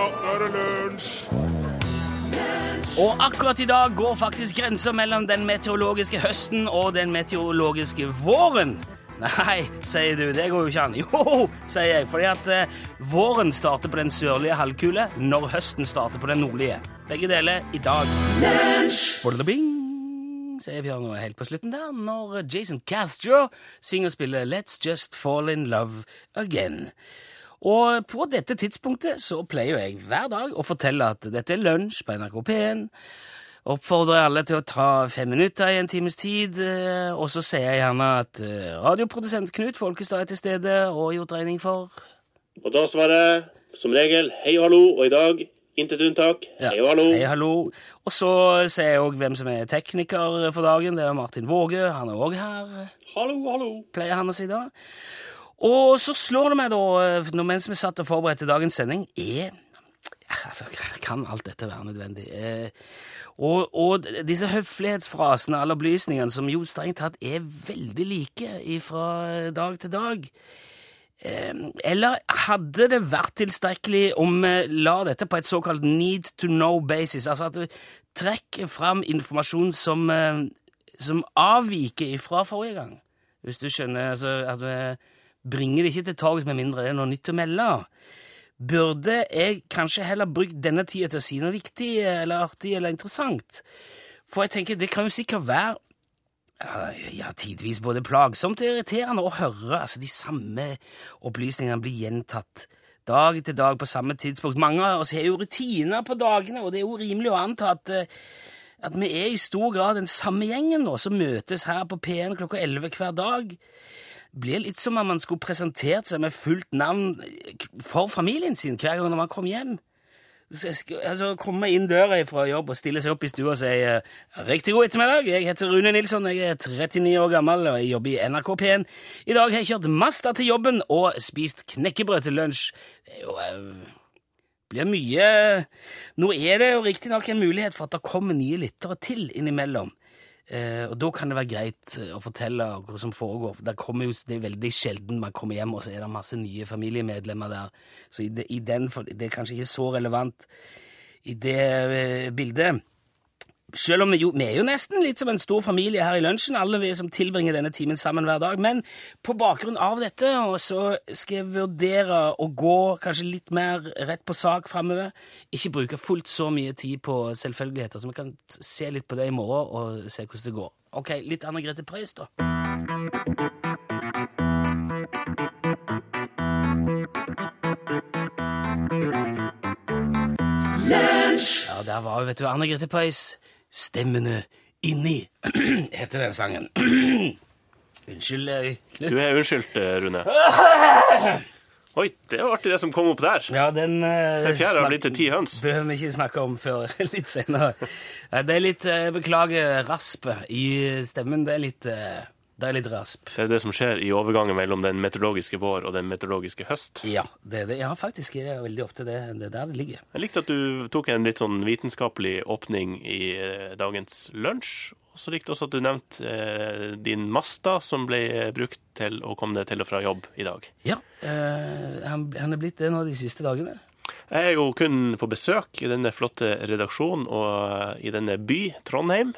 Nå er det lunsj! Og akkurat i dag går faktisk grensa mellom den meteorologiske høsten og den meteorologiske våren. Nei, sier du, det går jo ikke an. Jo, sier jeg, fordi at eh, våren starter på den sørlige halvkule når høsten starter på den nordlige. Begge deler i dag. Bing, sier Bjørn og helt på slutten der, når Jason Castro synger og spiller Let's Just Fall In Love Again. Og på dette tidspunktet så pleier jeg hver dag å fortelle at dette er lunsj på NRK P1. Oppfordrer alle til å ta fem minutter i en times tid. eh, Og så sier jeg gjerne at eh, radioprodusent Knut Folkestad er til stede og gjort regning for Og da svarer jeg som regel hei og hallo, og i dag intet unntak. Ja. Hei og hallo. Hei, hallo. Og så ser jeg òg hvem som er tekniker for dagen. Det er Martin Våge. Han er òg her, Hallo, hallo. pleier han å si da. Og så slår det meg, da, når mens vi satt og forberedte dagens sending, er altså, Kan alt dette være nødvendig? Eh, og, og disse høflighetsfrasene, alle opplysningene, som jo strengt tatt er veldig like fra dag til dag. Eh, eller hadde det vært tilstrekkelig om vi la dette på et såkalt need to know basis? Altså at du trekker fram informasjon som, eh, som avviker fra forrige gang. Hvis du skjønner altså, at vi bringer det ikke til torgs med mindre det er noe nytt å melde. Burde jeg kanskje heller brukt denne tida til å si noe viktig eller artig eller interessant? For jeg tenker, det kan jo sikkert være ja, tidvis både plagsomt og irriterende å høre altså, de samme opplysningene bli gjentatt dag til dag på samme tidspunkt. Mange av oss har jo rutiner på dagene, og det er jo rimelig å anta at, eh, at vi er i stor grad den samme gjengen nå, som møtes her på P1 klokka 11 hver dag. Blir litt som om man skulle presentert seg med fullt navn for familien sin hver gang man kom hjem. Altså, komme inn døra fra jobb og stille seg opp i stua og si eh, riktig god ettermiddag, jeg heter Rune Nilsson, jeg er 39 år gammel og jeg jobber i NRK P1. I dag har jeg kjørt Masta til jobben og spist knekkebrød til lunsj. Det jo eh, blir mye Nå er det jo riktignok en mulighet for at det kommer nye lyttere til innimellom. Eh, og da kan det være greit eh, å fortelle hva som foregår. Jo, det er veldig sjelden man kommer hjem, og så er det masse nye familiemedlemmer der. Så i, i den, det er kanskje ikke så relevant i det eh, bildet. Selv om vi, jo, vi er jo nesten litt som en stor familie her i lunsjen, alle vi som tilbringer denne timen sammen hver dag. Men på bakgrunn av dette og så skal jeg vurdere å gå kanskje litt mer rett på sak framover. Ikke bruke fullt så mye tid på selvfølgeligheter, så vi kan se litt på det i morgen og se hvordan det går. Ok, litt Anne Grete Preus, da. Ja, der var jo, vet du, Anne Grete Preus. Stemmene inni, heter den sangen. Unnskyld, eh. Du er unnskyldt, eh, Rune. Oi, det var artig det som kom opp der. Ja, den uh, Den fjerde har blitt til ti høns. behøver vi ikke snakke om før litt senere. Det er litt uh, Beklager raspet i stemmen. Det er litt, uh, det er litt rasp. Det er det som skjer i overgangen mellom den meteorologiske vår og den meteorologiske høst. Ja, det er det. ja faktisk er det veldig ofte det, det er der det ligger. Jeg likte at du tok en litt sånn vitenskapelig åpning i eh, dagens lunsj. Og så likte jeg også at du nevnte eh, din Masta, som ble brukt til å komme deg til og fra jobb i dag. Ja, eh, han, han er blitt det nå de siste dagene. Jeg er jo kun på besøk i denne flotte redaksjonen og eh, i denne by, Trondheim.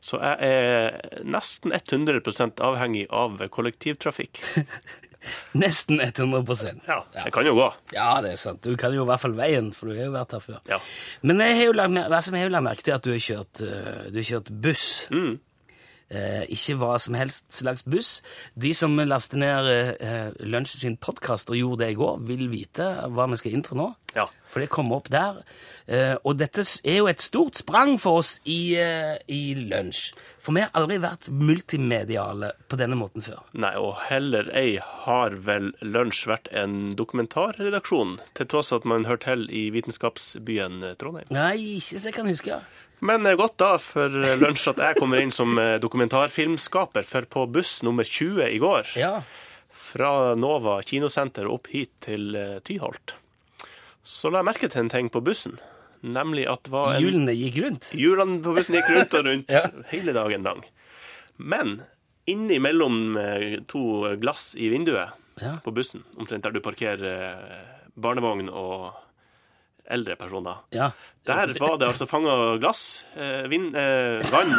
Så jeg er nesten 100% avhengig av kollektivtrafikk. Nesten 100% Ja, jeg kan jo gå. Ja, det er sant. Du kan jo i hvert fall veien, for du har jo vært her før. Ja. Men jeg har jo lagt, jeg har jo lagt merke til at du har kjørt, øh, du har kjørt buss. Mm. Eh, ikke hva som helst slags buss. De som laster ned eh, Lunsj sin podkast og gjorde det i går, vil vite hva vi skal inn på nå. Ja. For det kommer opp der. Eh, og dette er jo et stort sprang for oss i, eh, i lunsj. For vi har aldri vært multimediale på denne måten før. Nei, og heller ei har vel Lunsj vært en dokumentarredaksjon, til tross at man hører til i vitenskapsbyen eh, Trondheim. Nei, ikke så jeg kan huske. Men eh, godt da for eh, Lunsj at jeg kommer inn som eh, dokumentarfilmskaper, for på buss nummer 20 i går, Ja. fra Nova kinosenter opp hit til Tyholt, så la jeg merke til en ting på bussen, nemlig at var en Hjulene gikk rundt. Hjulene på bussen gikk rundt og rundt Ja. hele dagen lang. Men innimellom to glass i vinduet Ja. på bussen, omtrent der du parkerer barnevogn og eldre personer. Ja. Der var det altså fanga glass, eh, vind, eh, vann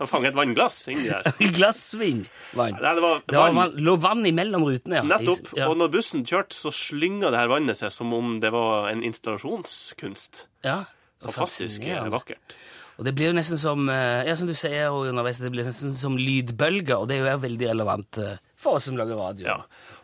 De fanga et vannglass inni der. Glassving. Vann. Nei, det var Det var vann. lå vann imellom rutene, ja. Nettopp. Ja. Og når bussen kjørte, så slynga det her vannet seg som om det var en installasjonskunst. ja. Fantastisk eh, vakkert. Og det blir jo nesten som eh, ja, som du sier underveis, det blir nesten som lydbølger, og det er jo veldig relevant eh, for oss som lager radio. Ja.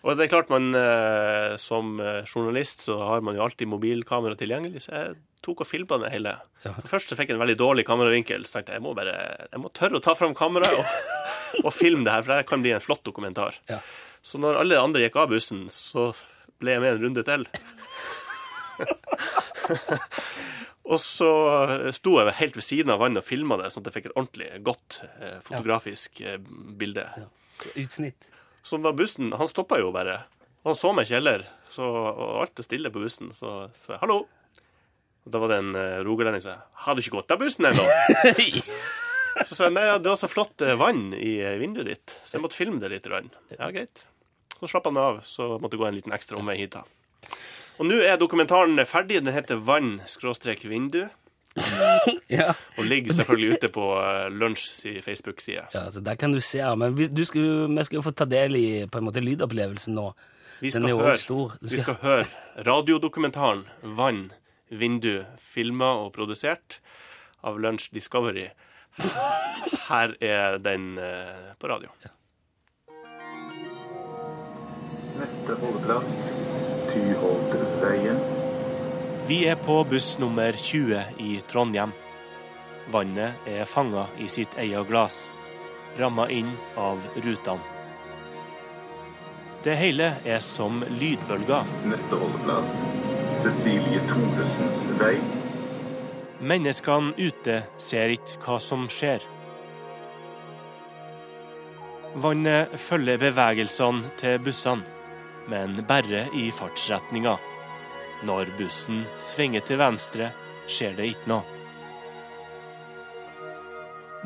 Og det er klart man eh, som eh, journalist så har man jo alltid mobilkamera tilgjengelig, så jeg tok og filma det hele. Ja. Først så fikk jeg en veldig dårlig kameravinkel, så tenkte jeg jeg må bare jeg må tørre å ta fram kameraet og, og filme det her, for det kan bli en flott dokumentar. Ja. Så når alle andre gikk av bussen, så ble jeg med en runde til. og så sto jeg helt ved siden av vannet og filma det, sånn at jeg fikk et ordentlig godt eh, fotografisk eh, bilde. Utsnitt. Så da bussen Han stoppa jo bare. Og han så meg ikke heller. Så, og alt er stille på bussen. Så sa jeg 'hallo'. Og da var det en uh, rogalending som sa 'har du ikke gått av bussen ennå'? så sa jeg 'nei, ja, det var så flott eh, vann i eh, vinduet ditt', så jeg måtte filme det litt. Rann. Ja, greit. Så slapp han meg av, så måtte jeg gå en liten ekstra omvei hit. da. Og nå er dokumentaren ferdig. Den heter 'Vann skråstrek vindu'. ja. Og ligger selvfølgelig ute på Lunsjs Facebook-side. ja, så der kan du se. Men vi, du skal, vi skal jo få ta del i på en måte lydopplevelsen nå. Vi skal, høre, skal... vi skal- høre radiodokumentaren 'Vann, vindu', filma og produsert av Lunch Discovery. Her er den eh, på radio. Neste holdeplass Tyholtveien. Vi er på buss nummer 20 i Trondheim. Vannet er fanga i sitt eget glass, ramma inn av rutene. Det hele er som lydbølger. Neste holdeplass Cecilie Thoresens vei. Menneskene ute ser ikke hva som skjer. Vannet følger bevegelsene til bussene, men bare i fartsretninga. Når bussen svinger til venstre, skjer det ikke noe.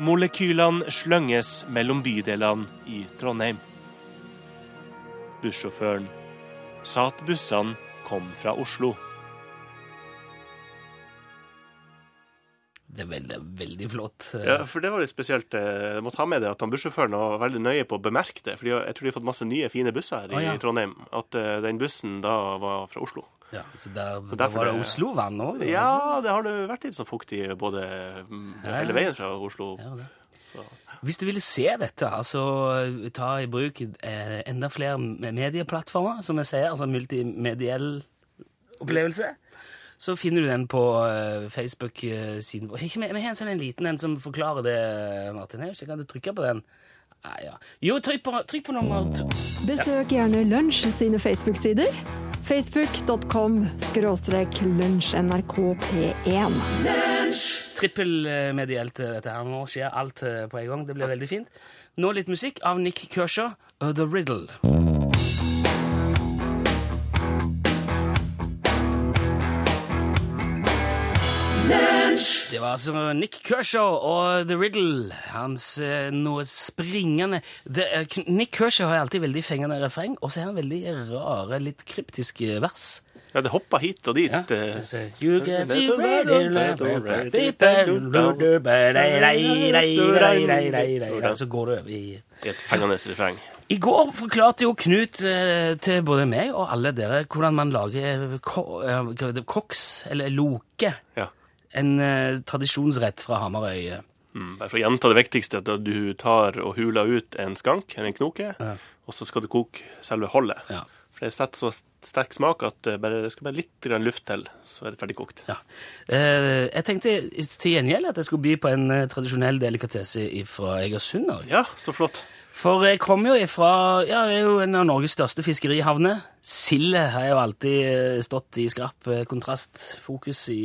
Molekylene slynges mellom bydelene i Trondheim. Bussjåføren sa at bussene kom fra Oslo. Det er veldig, veldig flott. Ja, for det var litt spesielt. Jeg må ta med det at han bussjåføren var veldig nøye på å bemerke det. For jeg tror de har fått masse nye, fine busser her i Å, ja. Trondheim. At eh, den bussen da var fra Oslo. Ja, så der, Så der derfor var det Oslo-vann òg? Ja, det har det vært litt så fuktig både hele veien fra Oslo. Ja, det. Så. Hvis du ville se dette, altså ta i bruk eh, enda flere medieplattformer, som jeg sier, altså multimediell opplevelse, så finner du den på eh, Facebook-siden vår. Ikke med- Vi har en sånn en liten en som forklarer det, Martin. Jeg vet ikke, Kan du trykke på den? Nei, ja. Jo, trykk på, trykk på nummer to. Besøk gjerne Lunsj sine Facebook-sider. Facebook.com skråstrek lunsjnrkp1. Trippelmedielt eh, dette her. Nå skjer alt eh, på en gang. Det blir veldig fint. Nå litt musikk av Nick Kershaw, The Riddle. Det var altså Nick Kershaw og The Riddle. Hans eh, noe springende The, uh, Nick Kershaw har alltid veldig fengende refreng, og så er han veldig rare, litt kryptiske vers. Ja, det hoppa hit og dit. Ja. eh. Så, You get you ready Så går det over i et fengende refreng. I går forklarte jo Knut eh, til både meg og alle dere hvordan man lager ko eh, koks, eller loke. Ja. En eh, tradisjonsrett fra Hamarøy. Mm, bare for å gjenta det viktigste, at du tar og huler ut en skank, eller en knoke, Ja. og så skal du koke selve holdet. Ja. For det setter så sterk smak at det, bare, det skal bare litt grann luft til, så er det ferdig kokt. Ja. Eh, jeg tenkte til gjengjeld at jeg skulle by på en eh, tradisjonell delikatesse fra Egersund. Ja, så flott. For jeg kommer jo ifra ja, jeg er jo en av Norges største fiskerihavner. Silde har jo alltid eh, stått i skarp eh, kontrastfokus i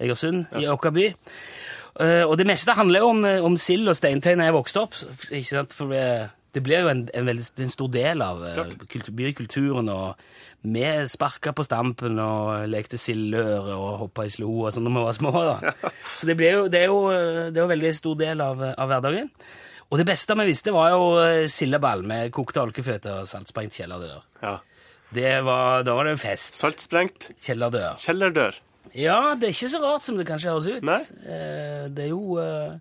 Egersund, i Åkerby. by. og det meste handler jo om, eh, om sild og steintøy når jeg vokste opp. Ikke sant? For det, det blir jo en, en, veldig, en stor del av eh, kultur, bykulturen. Og vi sparka på stampen og lekte sildør og hoppa i slo og sånn når vi var små. da. Så det, jo, det, er jo, eh, det er jo en veldig stor del av, av hverdagen. Og det beste vi visste, var jo eh, sildeball med kokte olkeføtter og saltsprengt kjellerdør. Ja. Det var, da var det fest. Saltsprengt. Kjellerdør. Kjellerdør. Ja, det er ikke så rart som det kanskje høres ut. Nei. Eh, Det er jo eh,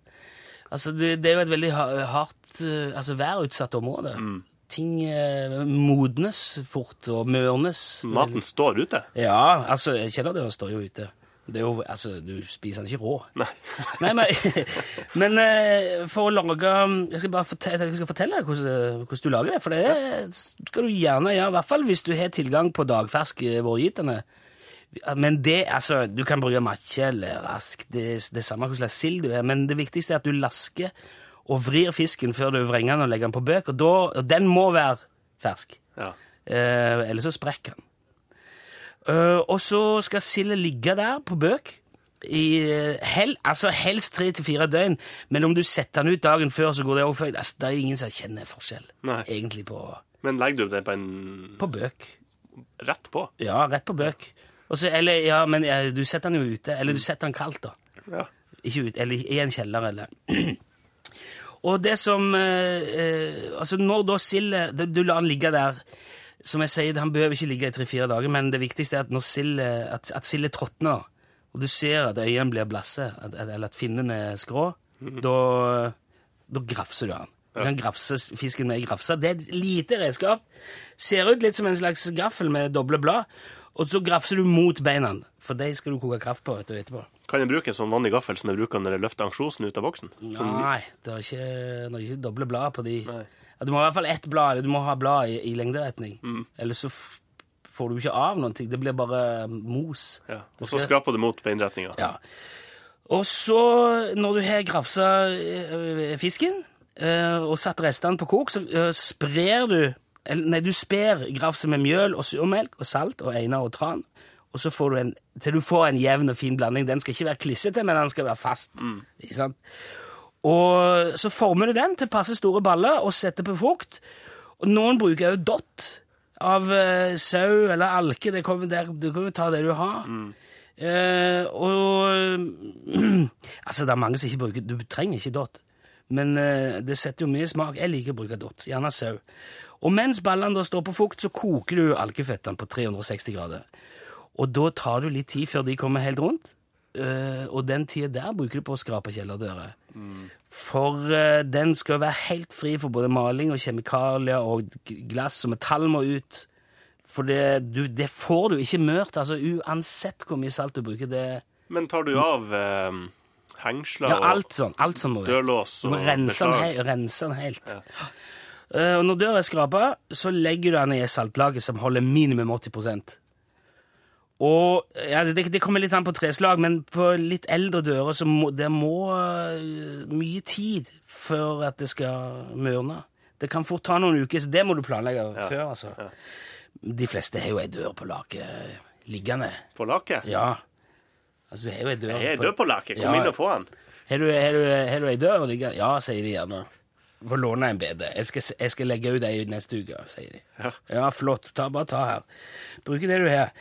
Altså, det, det er jo et veldig ha- hardt eh, Altså værutsatt område. Mm. Ting eh, modnes fort og mørnes. Maten står ute. Ja, altså, kjellerdøra står jo ute. Det er jo, altså, Du spiser den ikke rå. Nei. Nei, men, men eh, for å lage Jeg skal bare fortelle, jeg skal fortelle deg hvordan, hvordan du lager det. For det skal du gjerne gjøre, i hvert fall hvis du har tilgang på dagfersk eh, vårgytende. Men det, altså, Du kan bruke makke eller rask, det, det er samme hvordan sild du er, men det viktigste er at du lasker og vrir fisken før du vrenger den og legger den på bøk. Og, da, og den må være fersk, Ja. eh, ellers så sprekker den. Eh, og så skal silda ligge der på bøk i eh, hel, altså helst tre til fire døgn. Men om du setter den ut dagen før, så går det òg før. Altså, det er ingen som kjenner forskjell, Nei. egentlig, på, Men legger du den på en på bøk. rett på? Ja, rett på bøk. Og så- eller, ja, men ja, du setter den jo ute. Eller du setter den kaldt, da. Ja. Ikke ut, eller i en kjeller, eller Og det som eh, eh, Altså, når da sildet Du du lar den ligge der Som jeg sier, han behøver ikke ligge i tre-fire dager, men det viktigste er at når silda at, at sildet tråtner, og du ser at øynene blir blasse, at, eller at finnene er skrå, da, da grafser du den. Du kan grafse fisken med grafse. Det er et lite redskap. Ser ut litt som en slags gaffel med doble blad. Og så grafser du mot beina, for de skal du koke kraft på vet du, etterpå. Kan jeg bruke en sånn vanlig gaffel som jeg bruker når jeg løfter ansjosen ut av boksen? Som... Nei, det er ikke, det er ikke doble blad på de. Ja, du må ha i hvert fall ett blad, eller du må ha blad i, i lengderetning. Mm. Ellers så får du ikke av noen ting. Det blir bare mos. ja. Og så skraper du mot beinretninga. Ja. Og så, når du har grafsa eh, fisken eh, og satt restene på kok, så eh, sprer du eller, Nei, du sper grafset med mjøl og surmelk og salt og einer og tran. Og så får du en, til du får en jevn og fin blanding. Den skal ikke være klissete, men den skal være fast. Ikke sant? Og så former du den til passe store baller og setter på frukt. Og noen bruker jo dott av uh, sau eller alke. Det kommer, der, du kan jo ta det du har. Eh, og Altså, det er mange som ikke bruker Du trenger ikke dott. Men uh, det setter jo mye smak. Jeg liker å bruke dott. Gjerne sau. Og mens ballene da står på fukt, så koker du alkefettene på 360 grader. Og da tar du litt tid før de kommer helt rundt. Uh, og den tida der bruker du på å skrape kjellerdører. For uh, den skal være helt fri for både maling og kjemikalier, og glass og metall må ut. For det, du, det får du ikke mørt, altså uansett hvor mye salt du bruker. det... Men tar du av eh, hengsler Ja, alt sånn. Alt sånn må og dørlås Du må og rense den, helt. Eh, og når døra er skrapa, så legger du den i et saltlage som holder minimum 80% Og ja, det, det kommer litt an på treslag, men på litt eldre dører så må det må eh, mye tid før at det skal mørne. Det kan fort ta noen uker, så det må du planlegge før. altså. De fleste har jo ei dør på laket liggende. På lake? Ja. Altså, du har jo ei dør på- dør på lake. Kom Ja. inn og få den. har du, har, du, har du ei dør liggende? Ja, sier de gjerne. Få låne en bedre. Jeg skal, jeg skal legge ut ei neste uke, sier de. Ja. flott. Ta, bare ta her. Bruke det du har.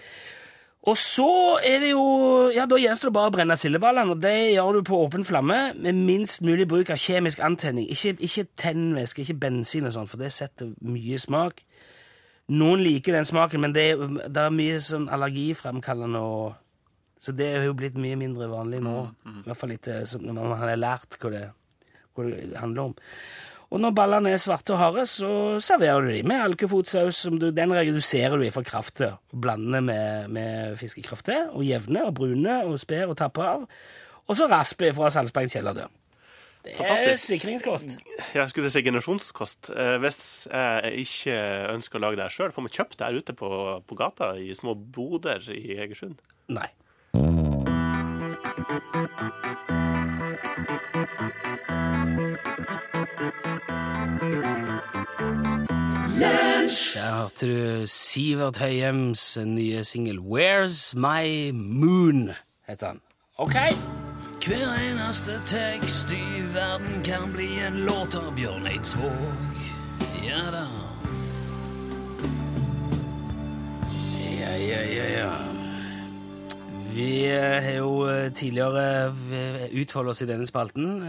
Og så er det jo Ja, da gjenstår det bare å brenne sildeballene, og det gjør du på åpen flamme med minst mulig bruk av kjemisk antenning. Ikke, ikke tennvæske, ikke bensin og sånn, for det setter mye smak. Noen liker den smaken, men det, er- det er mye sånn allergifremkallende og Så det er jo blitt mye mindre vanlig nå. I hvert fall litt, når man har lært hva det, hva det handler om. Og når ballene er svarte og harde, så serverer du dem med alkefotsaus. Som du, den reduserer du fra kraftet. og Blander med, med fiskekraftet, og jevne og brune og sper og tapper av. Og så rasper fra saltsprengt kjellerdør. Det er sikringskost. Jeg skulle si generasjonskost. Eh, hvis jeg ikke ønsker å lage det sjøl, får vi kjøpt det her ute på, på gata i små boder i Egersund. Nei. Der hørte du Sivert Høyems nye singel 'Where's My Moon', heter han. Ok. Hver eneste tekst i verden kan bli en låt av Bjørn Eidsvåg. Ja da. Ja, ja, ja, ja. Vi eh, har jo eh, tidligere utfoldet oss i denne spalten.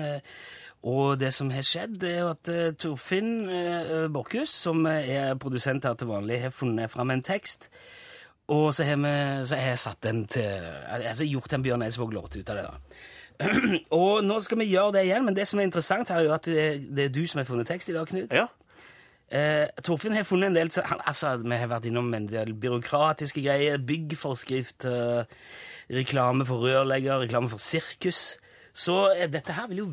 Eh, Og det som har skjedd, er jo at eh, Torfinn uh, Borchhus, som eh, er produsent her til vanlig, har funnet fram en tekst. Og så har, vi, så har jeg satt den til Altså gjort en Bjørn Eidsvåg-låt ut av det. da. og nå skal vi gjøre det igjen, men det som er interessant her, er jo at det, det er du som har funnet tekst i dag, Knut. Ja. Eh, Torfinn har funnet en del han, altså, Vi har vært innom en del byråkratiske greier. Byggforskrift, eh, reklame for rørlegger, reklame for sirkus. Så eh, dette her vil jo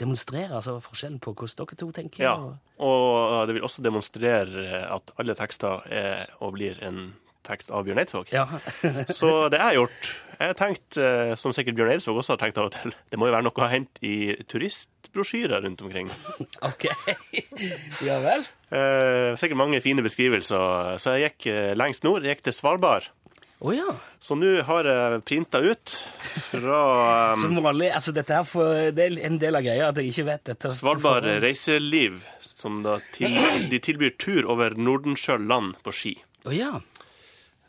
demonstrere altså, forskjellen på hvordan dere to tenker. ja. og- Og det vil også demonstrere at alle tekster er og blir en tekst av Bjørn Eidsvåg. ja. Så det jeg har gjort Jeg har tenkt, eh, som sikkert Bjørn Eidsvåg også har tenkt av og til, det må jo være noe å hente i turistbrosjyrer rundt omkring. ok. ja vel? Eh, sikkert mange fine beskrivelser. Så jeg gikk eh, lengst nord. Jeg gikk til Svalbard. Å ja. Så nå har jeg printa ut fra um, Som vanlig. Altså, dette her for, det er en del av greia at jeg ikke vet dette. Svalbard Reiseliv, som da til, de tilbyr tur over Nordensjøland på ski. Oh, ja.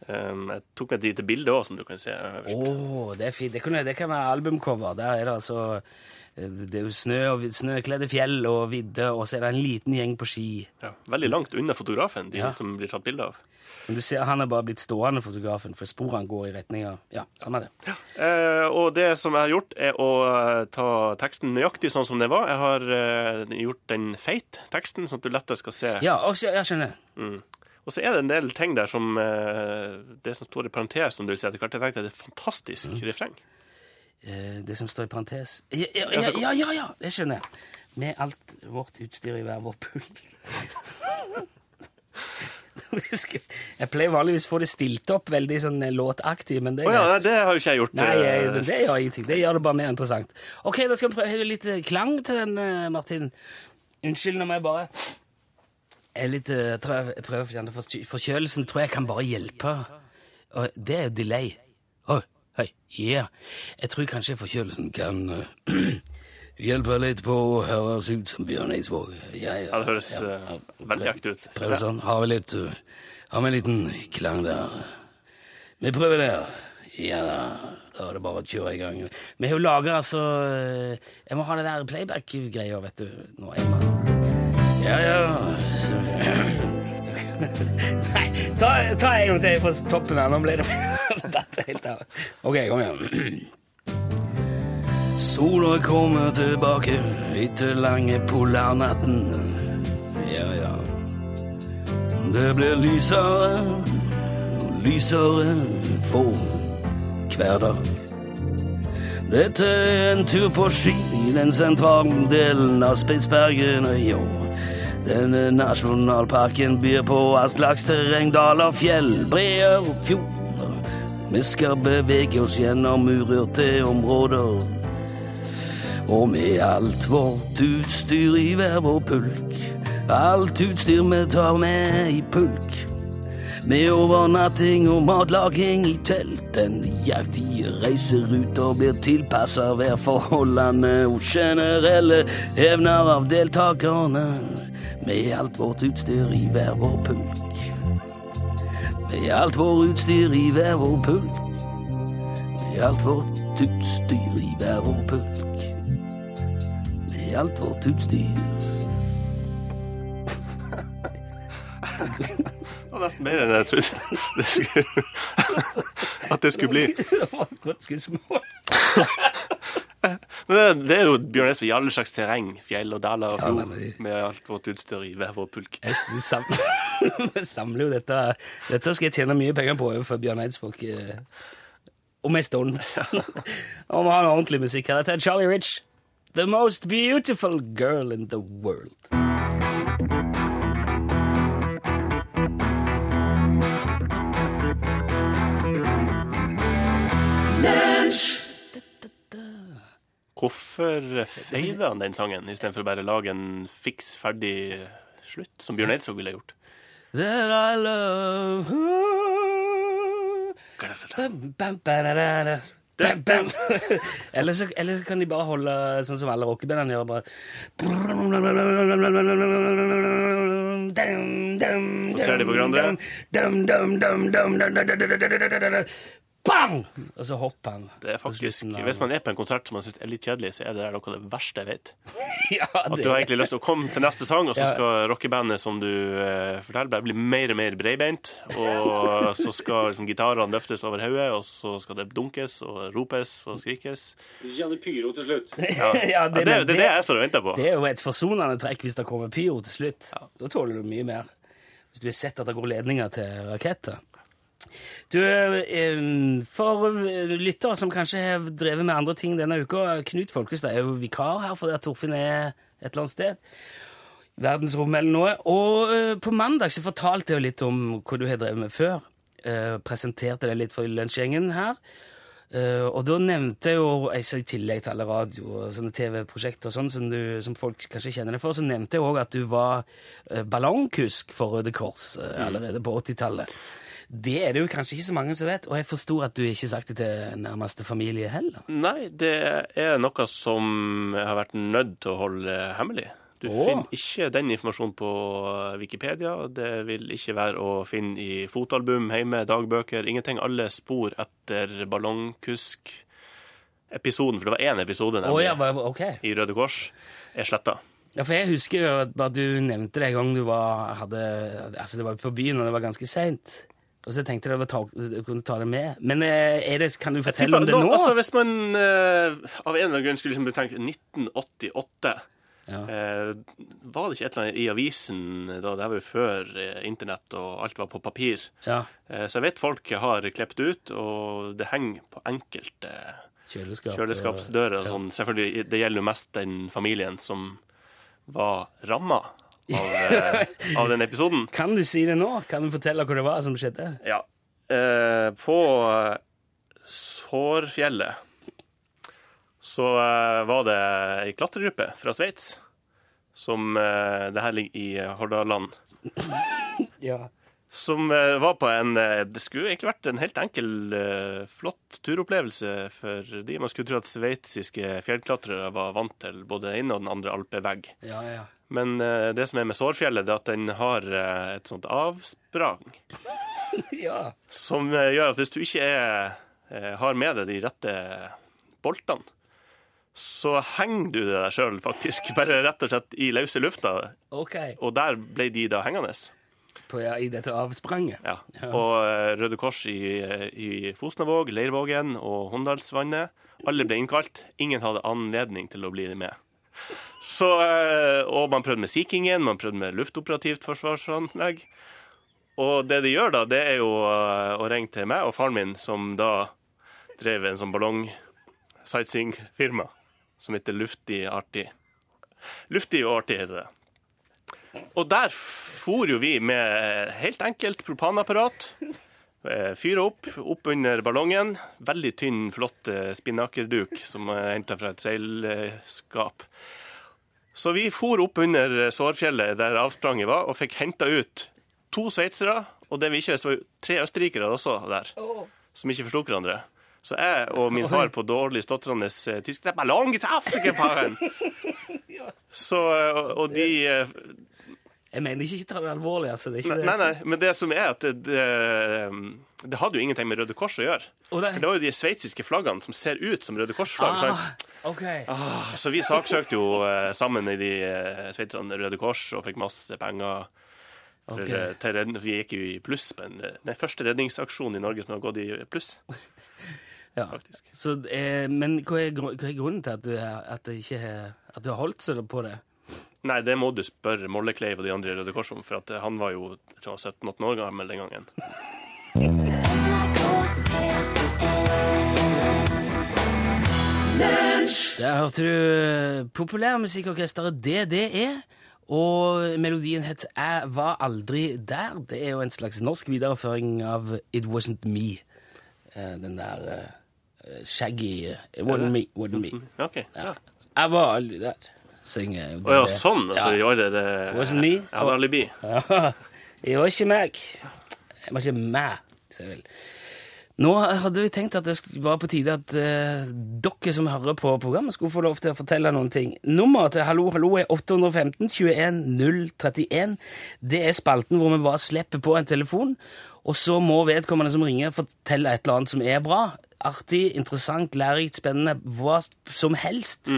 Um, jeg tok med et lite bilde òg, som du kan se øverst. Oh, det er fint. Det kan, det kan være albumcover. Der er det altså eh, Det er jo snø og snøkledde fjell og vidde, og så er det en liten gjeng på ski. Ja, veldig langt unna fotografen, de Ja. som blir tatt bilde av. Men du ser han er bare blitt stående, fotografen, for sporene går i retning av Ja, samme det. Eh, og det som jeg har gjort, er å eh, ta teksten nøyaktig sånn som det var. Jeg har eh, gjort den feit, teksten, sånn at du lettere skal se. Ja, også, jeg skjønner. Mm. Og så er det en del ting der som eh, Det som står i parentes, som du vil si etter hvert. Jeg tenkte det er et fantastisk Mm. refreng. Eh, det som står i parentes ja ja, ja, ja, ja, ja, det skjønner jeg. Med alt vårt utstyr i hver vår pulk. jeg pleier vanligvis å få det stilt opp veldig sånn eh, låtaktig, men det er ja, det har jo ikke jeg gjort. Nei, eh, jeg, men det gjør ingenting. Det gjør det bare mer interessant. Ok, da skal vi prøve litt eh, klang til den, eh, Martin. Unnskyld når jeg bare er litt eh, tror jeg, jeg prøver å fjerne Forkjølelsen tror jeg kan bare hjelpe. Og det er delay. Oi, hei, yeah. Jeg tror kanskje forkjølelsen kan eh, hjelpe litt på å høres ut som Bjørn Eidsvåg. Ja, Ja, det høres ja, veldig aktig ut. Prøv sånn. Har vi litt uh, Har vi en liten klang der? Vi prøver der. Ja da. Da er det bare å kjøre i gang. Vi har jo laga altså uh, Jeg må ha det der playback-greia, vet du. Nå er jeg. Ja, ja. Nei, ta, ta en gang til på toppen her. Nå ble det Datt helt av. OK, kom igjen. Sola kommer tilbake etter lange polarnatten. Ja, ja. Det blir lysere og lysere for hver dag. Dette er en tur på ski i den sentrale delen av Spitsbergen. og Jo, denne nasjonalparken byr på all slags terreng, daler, fjell, breer og fjorder. Vi skal bevege oss gjennom urørte områder. Og med alt vårt utstyr i hver vår pulk. Alt utstyr vi tar med i pulk. Med overnatting og matlaging i telt. Den jaktige reiseruter blir tilpassa værforholdene og generelle evner av deltakerne. Med alt vårt utstyr i hver vår pulk. Med alt vårt utstyr i hver vår pulk. Med alt vårt utstyr i hver vår pulk. Alt vårt utstyr Det var nesten mer enn jeg trodde det skulle, at det skulle bli. Det var godt skussmål. Men det, er jo Bjørn Eidsvåg i alle slags terreng. Fjell og daler og fjord. Ja, Med alt vårt utstyr i hver vår pulk. Vi samler jo dette Dette skal jeg tjene mye penger på overfor Bjørn Eidsvåg. eh, Om en stund. Og vi har noe ordentlig musikk her. Dette er Charlie Rich. The most beautiful girl in the world. Hvorfor feida han den sangen istedenfor å bare lage en fiks ferdig slutt, som Bjørn Eidsvåg ville gjort? That I love her. Bam. Bam, bam. eller, så, eller så kan de bare holde sånn som alle rockebandene gjør. Bare Så ser de på hverandre. Bang! Og så hopper han. Det er faktisk, Hvis man er på en konsert som man syns er litt kjedelig, så er det noe av det verste jeg vet. ja, det... At du har egentlig lyst til å komme til neste sang, og så skal rockebandet som du eh, forteller deg, bli mer og mer breibeint. Og så skal liksom, gitarene løftes over hodet, og så skal det dunkes og ropes og skrikes. Du kjenner pyro til slutt. Ja, ja det, det, det, er det jeg står og venter på. Det er jo et forsonende trekk hvis det kommer pyro til slutt. Da tåler du mye mer. Hvis du har sett at det går ledninger til raketter. Du, eh, For lyttere som kanskje har drevet med andre ting denne uka, Knut Folkestad er jo vikar her fordi Torfinn er et eller annet sted. Verdensrommet eller noe. Og eh, på mandag så fortalte jeg litt om hva du har drevet med før. Eh, presenterte det litt for lunsjgjengen her. Uh, og da nevnte jeg jo, altså, i tillegg til alle radio- og sånne TV-prosjekter sånn, som, som folk kanskje kjenner deg for, så nevnte jeg òg at du var uh, ballongkusk for Røde Kors uh, allerede på 80-tallet. Det er det jo kanskje ikke så mange som vet, og jeg forstår at du ikke har sagt det til nærmeste familie heller. Nei, det er noe som jeg har vært nødt til å holde hemmelig. Du Åh. finner ikke den informasjonen på Wikipedia. Det vil ikke være å finne i fotoalbum hjemme, dagbøker, ingenting. Alle spor etter ballongkusk-episoden, for det var én episode nemlig, oh, ja, bare- ok. i Røde Kors, er sletta. Ja, for jeg husker jo at du nevnte det en gang du var, hadde, altså det var på byen, og det var ganske seint. Og så tenkte jeg at du kunne ta det med. Men eh, det, kan du fortelle om det nå? Altså, hvis man uh, av en eller annen grunn skulle liksom tenke 1988 Ja. uh, Var det ikke et eller annet i avisen da? Det var jo før eh, internett og alt var på papir. ja. Uh, Så jeg vet folk har klept ut, og det henger på enkelte Kjøleskap. kjøleskapsdører. og sånn. Selvfølgelig, Det gjelder jo mest den familien som var ramma av, eh, av den episoden. Kan du si det nå? Kan du fortelle hva det var som skjedde? Ja. Eh, på Sårfjellet så eh, var det ei klatregruppe fra Sveits som eh, Det her ligger i Hordaland. Ja. Som eh, var på en eh, Det skulle egentlig vært en helt enkel, eh, flott turopplevelse for de. Man skulle tro at sveitsiske fjellklatrere var vant til både den ene og den andre alpevegg. Ja, ja. Men det som er med Sårfjellet, er at den har et sånt avsprang ja. som gjør at hvis du ikke er, har med deg de rette boltene, så henger du deg sjøl faktisk, bare rett og slett i løse lufta. OK. Og der ble de da hengende. På, ja, I dette avspranget. Ja. Og eh, Røde Kors i, i Fosnavåg, Leirvågen og Håndalsvannet, alle ble innkalt. Ingen hadde anledning til å bli med. Så, eh, og man prøvde med Sea Kingen, man prøvde med luftoperativt forsvarsanlegg. Og det de gjør da, det er jo eh, å ringe til meg og faren min, som da drev en sånn ballong-sightseeing-firma som heter Luftig Artig. Luftig og artig heter det. Og der for jo vi med helt enkelt propanapparat. Eh, Fyre opp, opp under ballongen. Veldig tynn, flott eh, spinnakerduk som er henta fra et seilskap. Så vi for opp under Sårfjellet, der avspranget var, og fikk henta ut to sveitsere. Og det vi ikke visste, var tre østerrikere også der, som ikke forsto hverandre. Så jeg og min far på dårlig stotrende eh, tysk Det er ballong i Afrika, faren! Så, eh, og- de eh, Jeg mener ikke ta det alvorlig, altså. Det Nei, det. nei, nei, men det som er at det, det, det hadde jo ingenting med Røde Kors å gjøre. Oh. For det var jo de sveitsiske flaggene som ser ut som Røde Kors-flagg. sant? Ah, ok. Ah, Så vi saksøkte jo eh, sammen i de eh, sveitserne Røde Kors og fikk masse penger. For, Ok. eh, til redning, for vi gikk jo i pluss på en eh, den første redningsaksjonen i Norge som har gått i pluss. Ja. faktisk. Så, eh, men hva er, hva er grunnen til at du, at det ikke at du har holdt seg på det? Nei, det må du spørre Mollekleiv og de andre i Røde Kors om, for at eh, han var jo jeg tror han var 17-18 år gammel den gangen. Der hørte du eh, populærmusikkorkesteret DDE, og melodien het Jeg var aldri der. Det er jo en slags norsk videreføring av It Wasn't Me. Eh, Den der uh, shaggy It wasn't me, wasn't me. Okay, Ja. Jeg var aldri der, synger Å ja, sånn. Altså, Ja. det, det, Wasn't me. Jeg hadde alibi. Det var ikke meg. Det var ikke meg, sier jeg vel. Nå hadde vi tenkt at det var på tide at uh, dere som hører på programmet, skulle få lov til å fortelle noen ting. Nummeret til Hallo Hallo er 815 21 031. Det er spalten hvor vi bare slipper på en telefon, og så må vedkommende som ringer, fortelle et eller annet som er bra. Artig, interessant, lærerikt, spennende, hva som helst.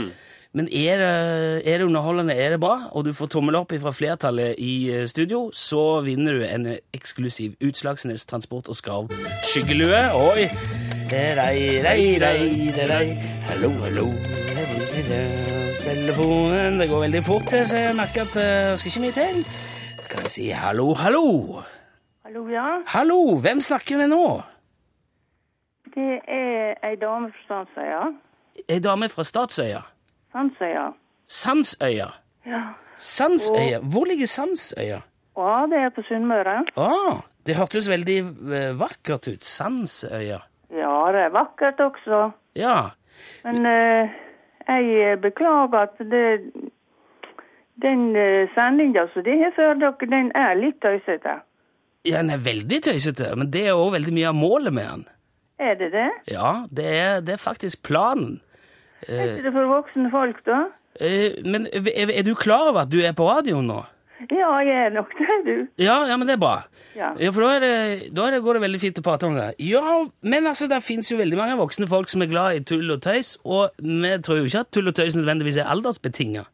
Men er det, er det underholdende, er det bra, og du får tommel opp fra flertallet i eh, studio, så vinner du en eksklusiv Utslagsnes Transport og Skarv skyggelue. Oi! Rei, rei, rei, rei. Hallo, hallo. Telefonen Det går veldig fort, så jeg merker at det skal ikke mye til. Kan jeg si hallo, hallo? Hallo, ja. Hallo, hvem snakker vi nå? Det er ei dame fra Statsøya. Ei dame fra Statsøya. Sandsøya. Sandsøya. Ja. Sandsøya. Hvor ligger Sandsøya? ja, det er på Sunnmøre. Ah, det hørtes veldig eh, vakkert ut. Sandsøya. Ja, det er vakkert også. Ja. Men eh, jeg beklager at det den uh, sendinga som de har for dere, den er litt tøysete. ja, den er veldig tøysete, men det er òg veldig mye av målet med den. Er det det? Ja, det er, det er faktisk planen. Er ikke det for voksne folk, da? Eh, men er, du klar over at du er på radio nå? Ja, jeg er nok det, du. Ja, ja, men det er bra. Ja. Ja, for da, det, da det, går det veldig fint å prate om det. Ja, men altså, det finnes jo veldig mange voksne folk som er glad i tull og tøys, og vi tror jo ikke at tull og tøys nødvendigvis er aldersbetinga.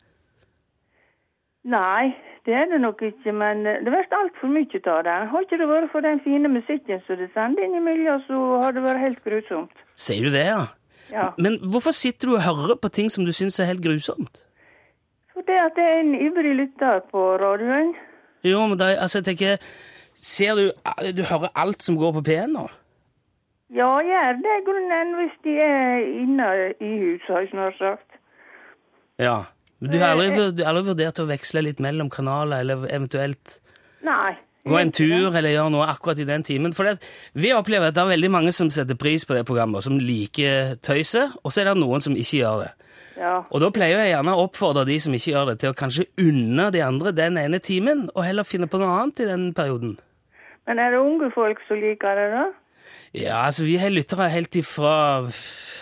Nei, det er det nok ikke, men eh, det blir altfor mye av det. Har ikke det vært for den fine musikken som det sender innimellom, så har det vært helt grusomt. Sier du det, ja? Ja. Men hvorfor sitter du og hører på ting som du syns er helt grusomt? For det at jeg er en ivrig lytter på radioen. Jo, men da, altså, jeg tenker Ser du Du hører alt som går på P1 nå? Ja, jeg gjør det i grunnen hvis de er inne i huset, har jeg snart sagt. Ja. Men du har aldri, har aldri vurdert å veksle litt mellom kanaler, eller eventuelt Nei. Gå en tur, eller gjøre noe akkurat i den timen? For det, vi opplever at det er veldig mange som setter pris på det programmet, og som liker tøyset, og så er det noen som ikke gjør det. Ja. Og da pleier jeg gjerne å oppfordre de som ikke gjør det, til å kanskje unne de andre den ene timen, og heller finne på noe annet i den perioden. Men er det unge folk som liker det, da? Ja, altså vi har lyttere helt ifra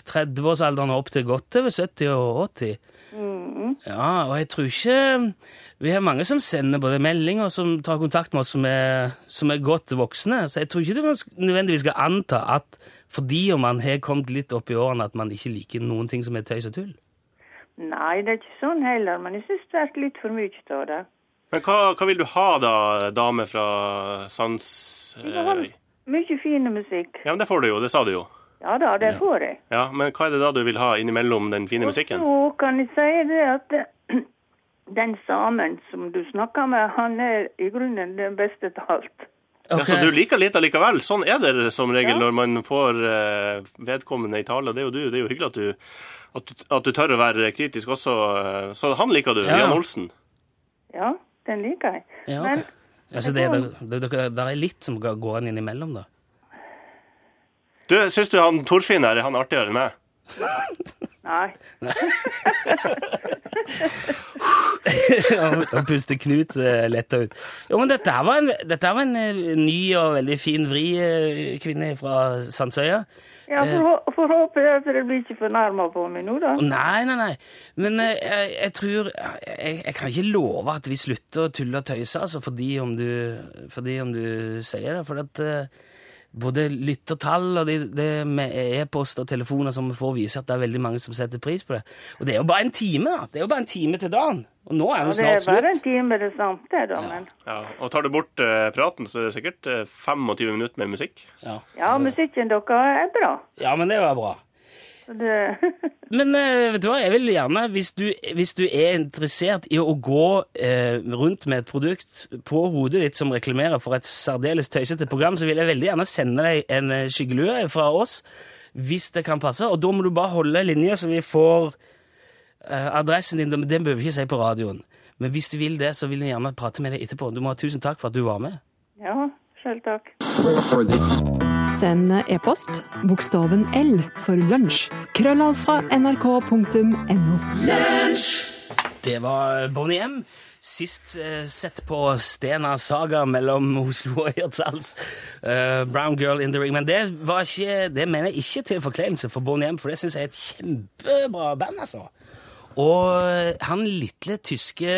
30-årsalderen og opp til godt over 70 og 80. Ja, og jeg tror ikke Vi har mange som sender både meldinger og som tar kontakt med oss som er, som er godt voksne, så jeg tror ikke du nødvendigvis skal anta at fordi om man har kommet litt opp i årene at man ikke liker noen ting som er tøys og tull. Nei, det er ikke sånn heller, men jeg syns det er litt for mye av det. Men hva, hva vil du ha, da, dame fra Sands... Eh, mye fin musikk. ja, men det får du jo. Det sa du jo. Ja da, det får jeg. Ja, Men hva er det da du vil ha innimellom den fine musikken? Og så kan jeg si det at den samen som du snakker med, han er i grunnen den beste til alt. Ja, så du liker litt allikevel? Sånn er det som regel Ja. når man får eh, vedkommende i tale. Det er jo du. Det er jo hyggelig at du, at du, at du tør å være kritisk også. eh, Så han liker du, Ja, ja. Jan Olsen. Ja, den liker jeg. Ja, Men ok. Altså, det, det, det, det, det er litt som går går innimellom, da. Du, Syns du han Torfinn her er han artigere enn meg? nei. Han puste Knut eh, letta ut. Jo, men dette her var en, dette her var en eh, ny og veldig fin vri eh, kvinne fra Sandsøya. Ja, får, hå- får jeg at dere blir ikke fornærma på meg nå, da. Nei, nei, nei. Men jeg, jeg tror jeg, jeg kan ikke love at vi slutter å tulle og tøyse, altså, fordi om du, fordi om du sier det. For at både lyttertall og det, det med e-post og telefoner som vi får, viser at det er veldig mange som setter pris på det. Og det er jo bare en time, da. Det er jo bare en time til dagen. Og nå er Ja, det jo det er bare en time, det samt, da. Men Ja, og tar du bort eh, praten, så er det sikkert eh, 25 minutter med musikk. Ja. ja, musikken deres er bra. ja, men det var bra. Så det Men eh, vet du hva, jeg vil gjerne, hvis du, hvis du er interessert i å gå eh, rundt med et produkt på hodet ditt som reklamerer for et særdeles tøysete program, så vil jeg veldig gjerne sende deg en eh, skyggelue fra oss, hvis det kan passe. Og da må du bare holde linja, så vi får eh, adressen din. Den behøver vi ikke si på radioen. Men hvis du vil det, så vil jeg gjerne prate med deg etterpå. Du må ha tusen takk for at du var med. Ja, selv takk. Send e-post bokstaven L for lunsj. Krøllav fra nrk.no. Det var Bonnie M. Sist eh, sett på Stena Saga mellom Oslo og Hirtshals. Uh, Brown Girl in the Ring. Men det, var ikke, det mener jeg ikke til forkleinelse for Bonnie M, for det syns jeg er et kjempebra band, altså. Og han lille tyske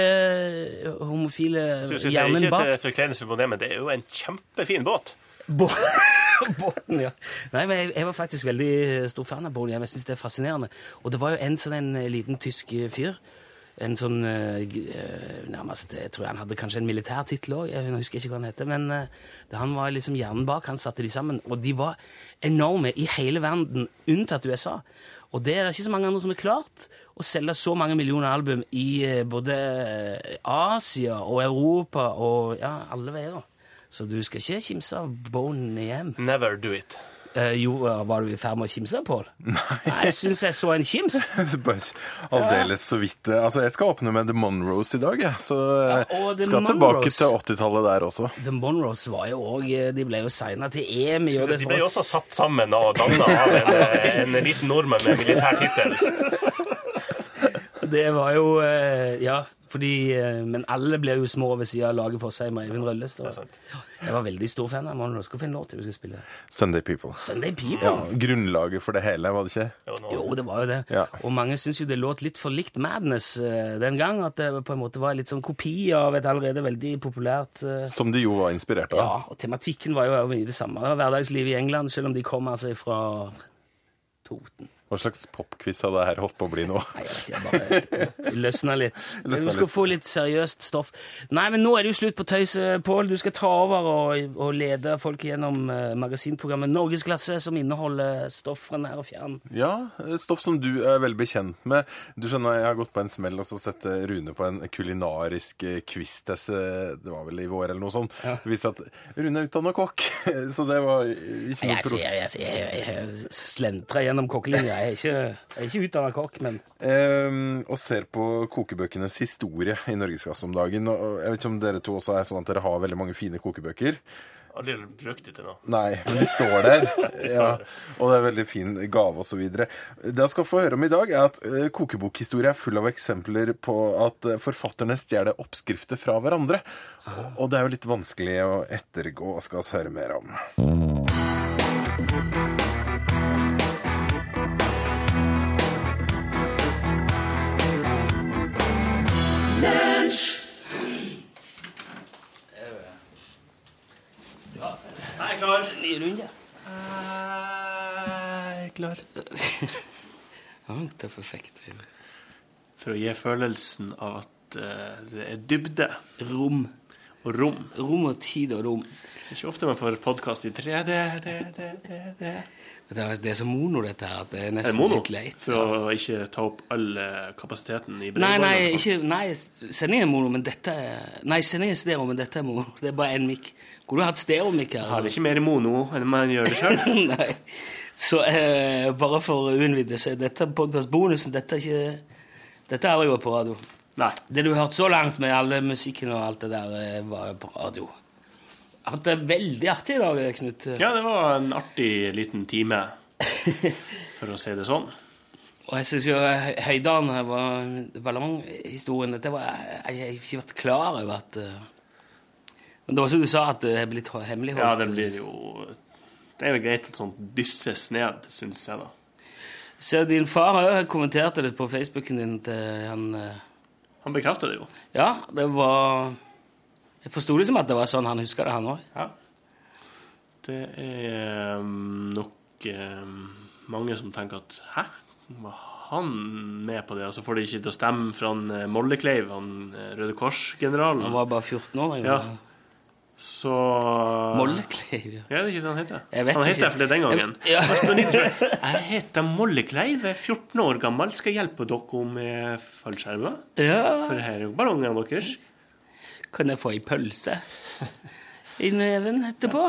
homofile hjernen bak Det hjernen ikke til forkleinelse på det, men det er jo en kjempefin båt. Bo- Båten, ja. Nei, men jeg, jeg var faktisk veldig stor fan av Boney M. Jeg syns det er fascinerende. Og det var jo en sånn en eh, liten tysk eh, fyr. En sånn eh, eh, Nærmest Jeg tror han hadde kanskje en militærtittel òg, jeg husker ikke hva han heter. Men eh, han var liksom hjernen bak, han satte de sammen. Og de var enorme i hele verden, unntatt USA. Og det er det ikke så mange andre som har klart å selge så mange millioner album i eh, både eh, Asia og Europa og ja, alle veier. Så du skal ikke kimse av Bone igjen. Never do it. Eh, jo, var du i ferd med å kimse, Pål? Nei. Jeg syns jeg så en kims. Aldeles så vidt. eh, Altså, jeg skal åpne med The Monroes i dag, jeg. Så Ja, skal Monroes, tilbake til 80-tallet der også. The Monroes var jo òg De ble jo signa til EMI. Og det De ble jo også satt sammen og danna av en, en liten nordmann med militær tittel. Det var jo eh, Ja, fordi eh, Men alle blir jo små ved siden av laget for seg med Eivind Rølles. Jeg var veldig stor fan av Monroe. Skal finne låt til vi skal spille. Sunday People. Sunday People. Ja, Grunnlaget for det hele, var det ikke? Jo, Jo, det var jo det. Ja. Og mange syns jo det låt litt for likt Madness eh, den gang. At det på en måte var litt sånn kopi av et allerede veldig populært Som de jo var inspirert av. Ja, og tematikken var jo mye det samme. Hverdagslivet i England, selv om de kom altså fra Toten. Hva slags popquiz hadde det her holdt på å bli nå? Nei, jeg vet ikke, bare løsna litt. Løsna Du skal litt. få litt seriøst stoff. Nei, men nå er det jo slutt på tøyset, Pål. Du skal ta over og, og lede folk gjennom eh, magasinprogrammet Norgesklasse, som inneholder stoff fra nær og fjern. Ja, stoff som du er veldig bekjent med. Du skjønner, Jeg har gått på en smell og så sett eh, Rune på en kulinarisk eh, quiz-test. eh, Det var vel i vår eller noe sånt. Det viste at Rune er utdanna kokk, så det var ikke noe Jeg, pro... jeg, jeg, jeg, jeg slentrer gjennom kokkelinja. Jeg er ikke, jeg er ikke utdanna kokk, men um, og ser på kokebøkenes historie i Norgesklasse om dagen. Og jeg vet ikke om dere to også er sånn at dere har veldig mange fine kokebøker. Aldri brukt det til noe. Nei, men de står der. ja, og det er veldig fin gave osv. Det jeg skal få høre om i dag, er at eh, kokebokhistorie er full av eksempler på at eh, forfatterne stjeler oppskrifter fra hverandre. Og, og det er jo litt vanskelig å ettergå, skal vi høre mer om. Jeg er klar. Ny runde. Jeg er klar. Han er perfekt. For å gi følelsen av at eh, det er dybde Rom. Og rom. Rom og tid og rom. Det er ikke ofte man får podkast i 3D. Det, det, det, det. Det er, så mono, dette her. Det er Er nesten mono? litt leit. For å ikke ta opp all eh, kapasiteten i Nei, nei, ikke, nei, sendingen er mono, men dette er Nei, sendingen er stereo, men dette er mono. Det er bare én mikk. Kunne du hatt stereomikk her? Altså. har ikke mer mono enn man gjør det sjøl. nei. Så eh, bare for å unnvide seg, dette er podkastbonusen. Dette er ikke Dette er aldri på radio. Nei. Det du har hørt så langt med alle musikken og alt det der, eh, var på radio. Jeg har hatt det veldig artig i dag, Knut. Ja, det var en artig liten time, for å si det sånn. Og jeg syns jo Hø- Høydalen var ballonghistorien Dette var Jeg har ikke vært klar over at eh, Men det var som du sa, at det er blitt hemmeligholdt. Ja, det blir jo Det er jo greit at sånt dysses ned, syns jeg, da. Så din far òg kommenterte det på Facebooken din til han eh, Han bekrefter det jo. Ja, det var Jeg forsto det som at det var sånn han huska det, han òg. Ja. Det er um, nok um, mange som tenker at Hæ? Var han med på det? Og så får de ikke til å stemme for han eh, Mollekleiv, han eh, Røde Kors-generalen. Han var bare 14 år. Ja. Ja. Så Mollekleiv. Ja. Ja, det er ikke det han heter. Jeg han ikke. heter det den gangen. Ja. Litt sånn, Jeg heter Mollekleiv, er 14 år gammel, skal hjelpe dere med fallskjermer. ja. For her er jo ballongene deres. Kan jeg få ei pølse i neven etterpå?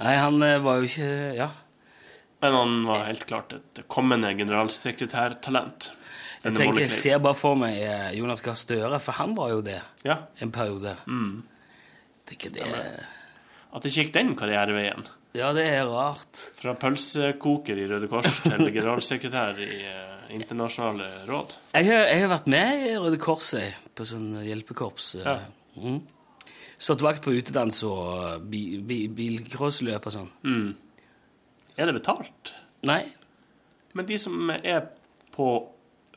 Nei, han eh, var jo ikke Ja. Men han var helt klart et kommende generalsekretærtalent. Jeg tenker, jeg ser bare for meg eh, Jonas Gahr Støre, for han var jo det Ja, en periode. Mm. Tenker det At det ikke gikk den karriereveien. Ja, det er rart. Fra pølsekoker i Røde Kors til generalsekretær i eh, internasjonale råd. Jeg har, jeg har vært med i Røde Kors jeg, på sånn hjelpekorps. eh. Ja. Mm. Stått vakt på utedans og bi, bi, bilcrossløp og sånn. Mm. Er det betalt? Nei. Men de som er på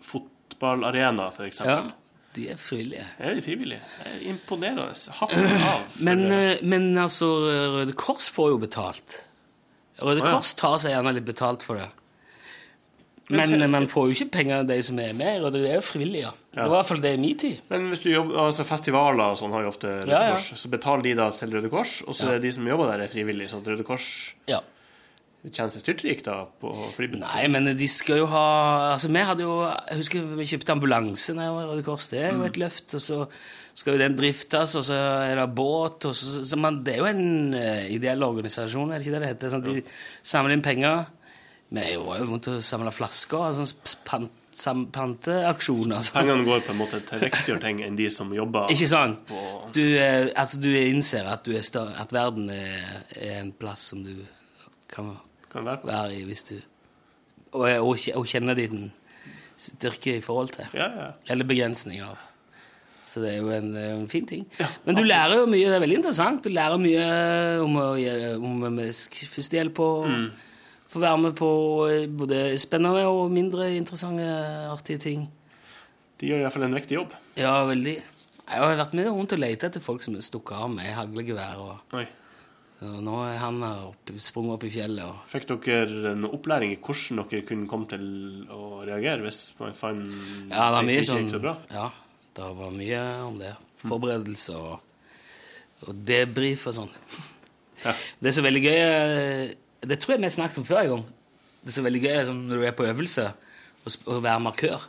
fotballarena, for Ja. De er frivillige. Er de frivillige? Er Imponerende. Hatten av. Men, eh, men altså, Røde Kors får jo betalt. Røde ja. Kors tar seg gjerne litt betalt for det. Men Men man får jo ikke penger av de som er med, og det er jo frivillige. Det var i hvert fall det i min tid. Men hvis du jobber, altså festivaler og sånn har jo ofte Røde Ja, ja. Kors, så betaler de da til Røde Kors, og så Ja. er de som jobber der, er frivillige. Så at Røde Kors Ja. Tjener seg styrtrik da på fordi Nei, men de skal jo ha Altså, vi hadde jo Jeg husker vi kjøpte ambulanse da jeg var i Røde Kors. Det er jo et løft. Og så skal jo den driftes, og så er det båt og så, så man, Det er jo en eh, ideell organisasjon, er det ikke det det heter? Sånn de samler inn penger. Vi var jo vondt å samle flasker. Altså, pant, sam, panteaksjoner. Altså. Pengene går på en måte til riktigere ting enn de som jobber Ikke sant? Du, eh, altså, du innser at, du er at verden er, er en plass som du kan kan være i hvis du Og, og, og kjenne din styrke i forhold til. Ja, ja. Eller begrensning av. Så det er jo en, eh, en fin ting. Men du lærer jo mye, det er veldig interessant. Du lærer mye om, å, om førstehjelp og få være med på eh, både spennende og mindre interessante, artige ting. De gjør iallfall en viktig jobb. Ja, veldig. Jeg har vært med rundt og lett etter folk som er stukket av med haglgevær. Og, Oi. Nå er han oppe, sprunget opp i fjellet. Og, Fikk dere noe opplæring i hvordan dere kunne komme til å reagere hvis man fant ja, det ting som sånn ikke gikk så bra? Ja, det var mye om det. Forberedelse og, og debrief og sånn. Ja. Det er så veldig gøy eh, Det tror jeg vi har snakket om før en gang. Det er så veldig gøy sånn, når du er på øvelse, å være markør.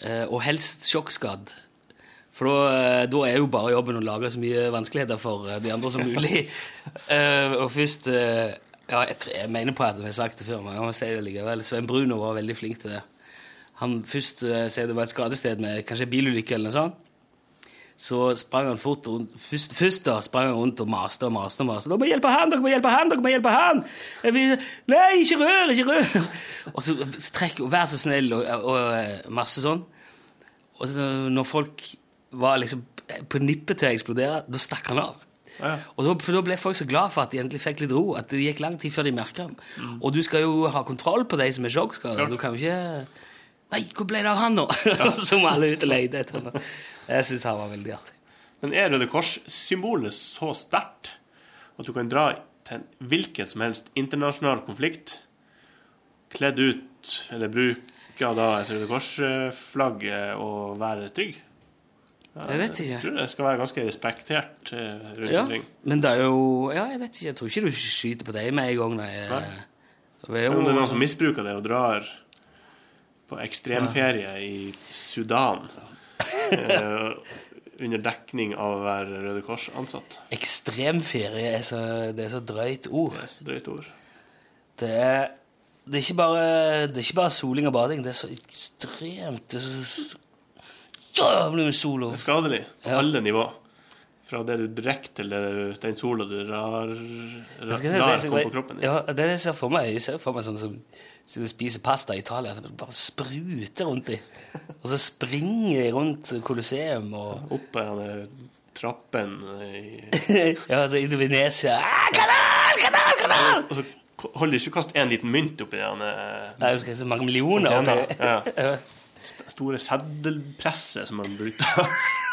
Eh, Og helst sjokkskadd. For da, eh, da er jo bare jobben å lage så mye vanskeligheter for eh, de andre som mulig. uh, Og først uh, Ja, jeg, tror, jeg mener på at jeg har sagt det før, men jeg må si det likevel. Svein Bruno var veldig flink til det. Han først uh, sier det var et skadested med kanskje bilulykke eller noe sånt. Så sprang han fort rundt Først, først da sprang han rundt og maste og maste. og maste. 'Dere må hjelpe han! Dere må hjelpe han! dere må hjelpe han! Vil, Nei, ikke rør! Ikke rør! Og så strekk, og vær så snill, og, og, og masse sånn. Og så når folk var liksom på nippet til å eksplodere, da stakk han av. Ja. Og da, for da ble folk så glad for at de endelig fikk litt ro. At det gikk lang tid før de merka den. Og du skal jo ha kontroll på de som er sjokkskada. Du kan jo ikke Nei, hvor ble det av han nå? så må alle ut og lete etter. Jeg syns han var veldig artig. Men er Røde Kors-symbolet så sterkt at du kan dra til en hvilken som helst internasjonal konflikt kledd ut, eller bruke da et Røde Kors-flagg eh, og være trygg? Ja, Jeg vet ikke. Jeg tror det skal være ganske respektert eh, rundt Ja, omkring. men det er jo Ja, jeg vet ikke. Jeg tror ikke du skyter på deg med en gang. Nei. Nei. Det er Men om det er noen som misbruker det og drar på ekstremferie i Sudan eh, under dekning av å være Røde Kors-ansatt Ekstremferie er så, det er så drøyt ord. Det er så drøyt ord. Det er, det er, ikke bare, det er ikke bare soling og bading. Det er så ekstremt Det er så jævlig med solo! Det er skadelig på Ja. alle nivå. Fra det du drikker, til du- den sola du rar, rar, det, lar som- komme på kroppen din. Ja, det jeg ser for meg. Jeg ser for meg sånn som sitter og spiser pasta i Italia. Det bare spruter rundt dem. Og så springer de rundt Colosseum og Opp på trappen i, Ja, altså i Venezia. Ah, kanal, kanal, kanal! Og så holder de ikke å kaste en liten mynt oppi denne Nei, du skal se mange millioner. oppi. Ja. St- Store seddelpresset som man burde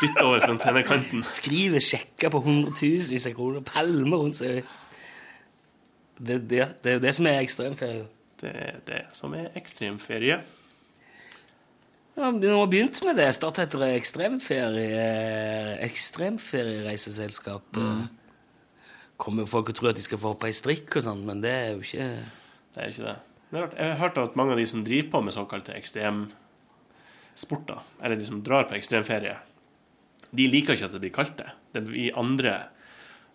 dytte over fontenekanten. Skriver sjekker på hundretusenvis av kroner. Palmer rundt seg. Det, det, det er jo det som er ekstremferie. Det er det som er ekstremferie. Ja, men Nå har vi begynt med det. Starta et ekstremferie ekstremferiereiseselskap. Kommer jo folk og tror at de skal få hoppe i strikk og sånn, men det er jo ikke Det er ikke det. Jeg har hørt at mange av de som driver på med såkalte ekstremsporter, eller de som drar på ekstremferie, de liker ikke at det blir kalt det. Det er vi andre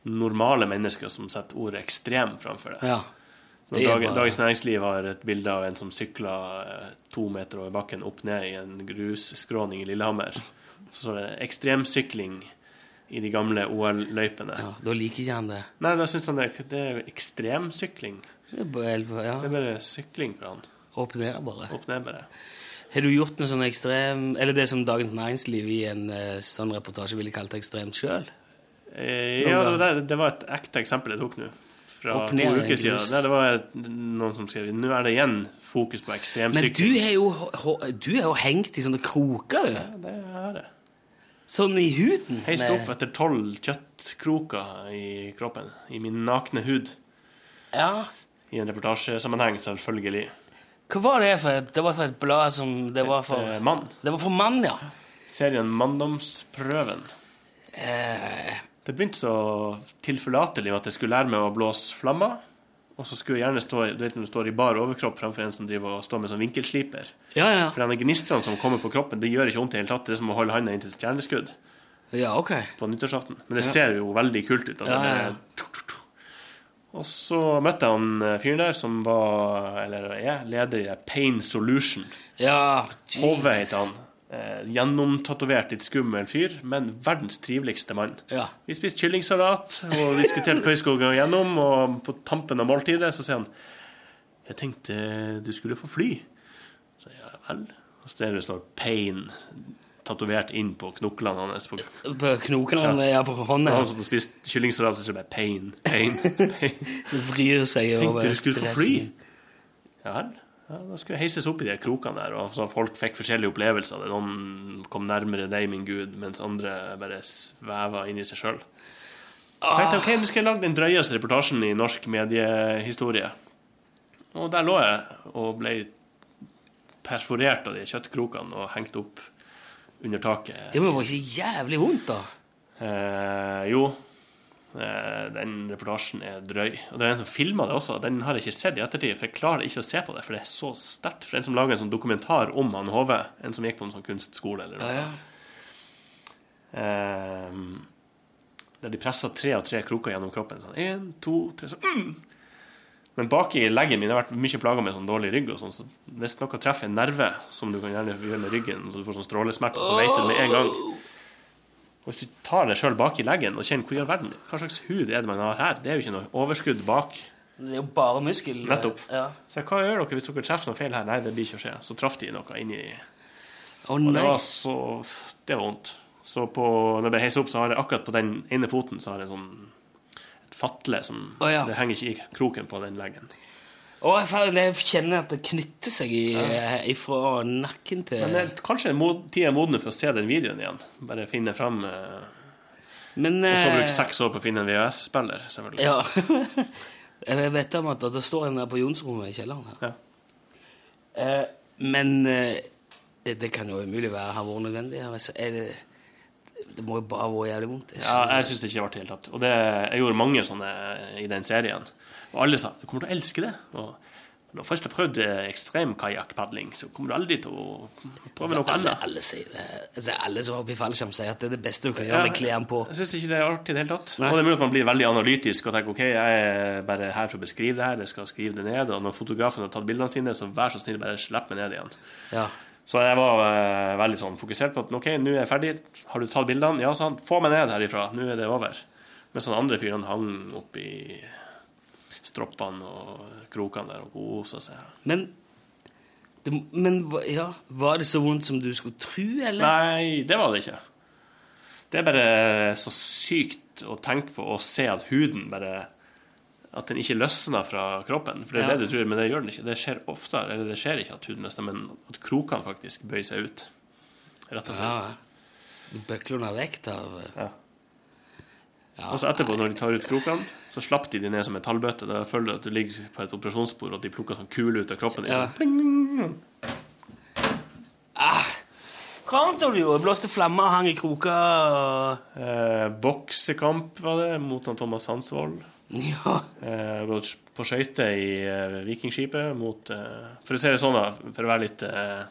normale mennesker som setter ordet ekstrem framfor det. Ja. Når det Dag, bare- Dagens Næringsliv har et bilde av en som sykler eh, to meter over bakken opp ned i en grusskråning i Lillehammer. Så står det 'ekstremsykling' i de gamle OL-løypene. ja. Da liker ikke han det. Nei, da syns han det, det er ekstremsykling. Det ja, Det er bare sykling for han. Opp ned, bare. Opp ned, bare. Har du gjort noe sånn ekstrem Eller det som Dagens Næringsliv i en eh, sånn reportasje ville kalt ekstremt sjøl? Eh, ja, det var, det, var et ekte eksempel jeg tok nå. Fra ned, to uker siden. Der det var noen som skrev Nå er det igjen fokus på Men du ekstremsykling. er jo, du er jo hengt i sånne kroker, du. Ja, Det er det. Sånn i huden? Heist opp etter tolv kjøttkroker i kroppen. I min nakne hud. Ja. I en reportasjesammenheng, selvfølgelig. Hva var det for et, Det var for et blad som Det var for, Eh, mann. det var for mann, ja. Serien Manndomsprøven. Eh, Det begynte så tilforlatelig med at jeg skulle lære meg å blåse flammer. Og så skulle jeg gjerne stå du vet når du står i bar overkropp framfor en som driver og står med sånn vinkelsliper. ja, ja. For denne gnistrene som kommer på kroppen, det gjør ikke vondt i det hele tatt. Det er som å holde handa inntil et stjerneskudd Ja, OK. på nyttårsaften. Men det ser jo veldig kult ut. da. Ja, ja, ja. Og så møtte jeg han eh, fyren der som var, eller er, leder i Pain Solution. Ja, Jesus. heter han. Eh, gjennomtatovert, litt skummel fyr, men verdens triveligste mann. Ja. Vi spiste kyllingsalat og diskuterte gå gjennom, og på tampen av måltidet så sier han Jeg tenkte du skulle få fly. Så ja vel. Og så er det står 'pain' tatovert inn på knoklene hans. På, På knoklene, ja. på hånda. han som spiste kyllingsalat, så det bare 'pain', 'pain', 'pain'. Det vrir seg Tenk, over du skulle få fly. Ja vel. Ja, da skulle jeg heises opp i de krokene der, og så folk fikk forskjellige opplevelser. Noen kom nærmere deg, min gud, mens andre bare sveva inn i seg sjøl. Så jeg tenkte ok, vi skal lage den drøyeste reportasjen i norsk mediehistorie. Og der lå jeg og ble perforert av de kjøttkrokene og hengt opp under taket. Det må være så jævlig vondt, da. Eh, jo, eh, den reportasjen er drøy. Og det er en som filma det også. Den har jeg ikke sett i ettertid, for jeg klarer ikke å se på det, for det er så sterkt. For en som lager en sånn dokumentar om han Hove, en som gikk på en sånn kunstskole eller noe. Ja, ja. Eh, der de pressa tre av tre kroker gjennom kroppen. Sånn én, to, tre, sånn mm. Men baki leggen min har vært mye plaga med sånn dårlig rygg. og sånn, så Hvis noe treffer en nerve, som du kan gjerne gjøre med ryggen, så du får sånn strålesmerte, så vet du det med en gang. Og Hvis du tar deg sjøl bak i leggen og kjenner hvor i all verden, hva slags hud er det man har her? Det er jo ikke noe overskudd bak. Det er jo bare muskel. Nettopp. Ja. Så hva gjør dere hvis dere treffer noe feil her? Nei, det blir ikke å skje. Så traff de noe inni Å Og det var så Det var vondt. Så på, når jeg heist opp, så har jeg akkurat på den ene foten så har jeg sånn fatle som oh, ja. Det henger ikke i kroken på den leggen. Og jeg kjenner at det knytter seg i, ifra nakken til Men det, kanskje mod, tida er moden for å se den videoen igjen. Bare finne fram eh, Men Og så eh, bruke seks år på å finne en VHS-spiller, selvfølgelig. Ja. jeg vet om at det står en der på Jonsrommet i kjelleren her. Ja. Eh, men eh, det kan jo umulig være har vært nødvendig. er det, det må jo bare være jævlig vondt. Ja, jeg syns det ikke var det i det hele tatt. Og det, jeg gjorde mange sånne i den serien. Og alle sa du kommer til å elske det. Og når du først har prøvd eh, ekstremkajakkpadling, så kommer du aldri til å prøve noe alle, annet. alle, sier det. Altså, alle som er oppe i fallskjerm, sier at det er det beste du kan Ja, gjøre med klærne på. Jeg syns ikke det er artig i det hele tatt. Nei. Og det er mulig at man blir veldig analytisk og tenker ok, jeg er bare her for å beskrive det her, jeg skal skrive det ned. Og når fotografen har tatt bildene sine, så vær så snill, bare slipp meg ned igjen. Ja. Så jeg var eh, veldig sånn fokusert på at ok, nå er jeg ferdig. Har du tatt bildene? Ja, sa han. Få meg ned herifra. Nå er det over. Mens den andre fyren hang oppi stroppene og krokene der og kosa seg. Men, det, men ja, var det så vondt som du skulle tro, eller? Nei, det var det ikke. Det er bare så sykt å tenke på og se at huden bare At den ikke løsner fra kroppen. For det er Ja. det du tror, men det gjør den ikke. Det skjer oftere, eller det skjer ikke at huden løsner, men at krokene faktisk bøyer seg ut. Rett og Ja, slett. Bøklene er vekt av Ja. ja. Og så etterpå, når de tar ut krokene, så slapp de de ned som en tallbøtte. Da føler du at du ligger på et operasjonsbord, og de plukker sånn kule ut av kroppen. Ja. Sånn, ah, du gjort? Blåste flammer og hang i kroker? Og... Eh, boksekamp var det, mot han Thomas Hansvold. Ja. Eh, på skøyter i eh, Vikingskipet mot eh, For å si det sånn, da, for å være litt Hva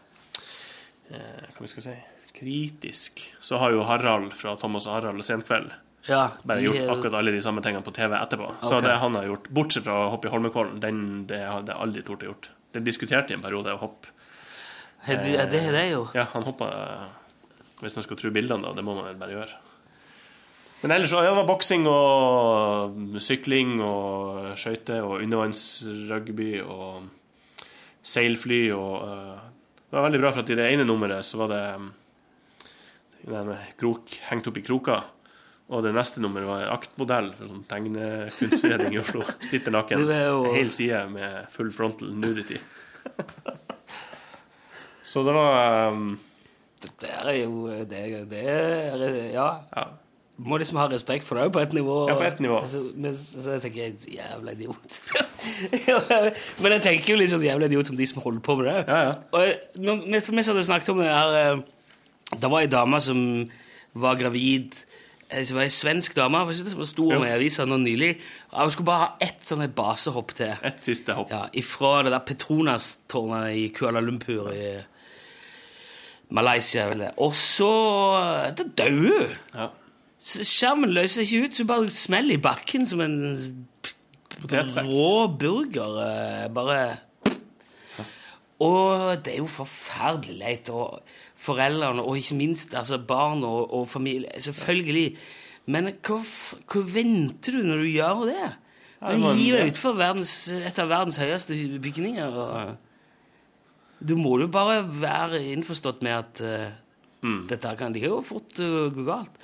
vi skal si kritisk, så har jo Harald fra Thomas og Harald Senkveld ja bare gjort er- akkurat alle de samme tingene på TV etterpå. Så Ok. det han har gjort, bortsett fra å hoppe i Holmenkollen, den, det har jeg aldri tort å gjort. Det diskuterte i en periode å hoppe. Ja, Det har jeg gjort. Ja, han hoppa Hvis man skal tro bildene, da. Det må man vel bare gjøre. Men ellers ja, det var boksing og sykling og skøyter og undervannsrugby og seilfly og uh, Det var veldig bra, for at i det ene nummeret så var det um, krok hengt opp i kroker. Og det neste nummeret var aktmodell for sånn tegnekunstforening i Oslo. Stitter naken. Det jo- Hel side med full frontal nudity. Så det var um, dette er jo det, det er, Ja. Ja. Må liksom ha respekt for det på et nivå. Ja, på et nivå. Altså, men så jeg tenker jeg, jævla idiot. men jeg tenker jo litt sånn jævla idiot om de som holder på med det. Ja, ja. Og når, for vi hadde snakket om det her eh, Det var ei dame som var gravid eh, Det var ei svensk dame som sto med i avisa nå nylig. Hun skulle bare ha ett sånn et basehopp til. Et siste hopp. Ja, Ifra det der Petronas-tårnet i Kuala Lumpur i Malaysia. vel det. Og så Da døde hun! Ja. Skjermen løser seg ikke ut, så du bare smeller i bakken som en Potetsekk. rå burger. eh, Bare Og det er jo forferdelig leit. Og foreldrene, og ikke minst altså barn og, og familie. Selvfølgelig. Men hva, hva venter du når du gjør det? Du gir hiver deg utfor et av verdens høyeste bygninger. Og, du må jo bare være innforstått med at eh, dette kan de jo fort eh, gå galt.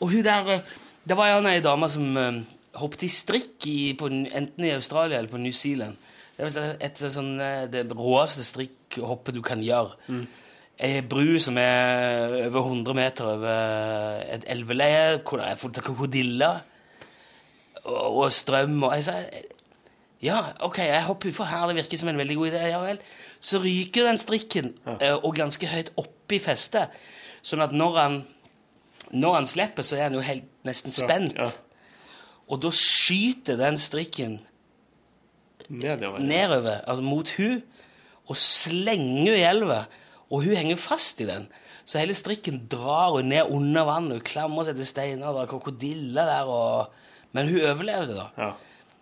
Og hun der eh, Det var en ei dame som uh, hoppet i strikk i, på, enten i Australia eller på New Zealand. Det er et, et, sånn, det råeste strikkhoppet du kan gjøre. Ei bru som er over 100 meter over et elveleie, hvor det er krokodiller og, og strøm. Og jeg sa ja, ok, jeg hopper utfor her, det virker som en veldig god idé. Ja vel. Så ryker den strikken, ja. og ganske høyt oppi i festet. Sånn at når han, når han slipper, så er han jo helt nesten spent. Ja. Og da skyter den strikken Nedover. nedover, altså mot hun, og slenger hun i elva. Og hun henger fast i den. Så hele strikken drar hun ned under vannet. Hun klamrer seg til steiner, det er krokodiller der, og... Men hun overlevde, da.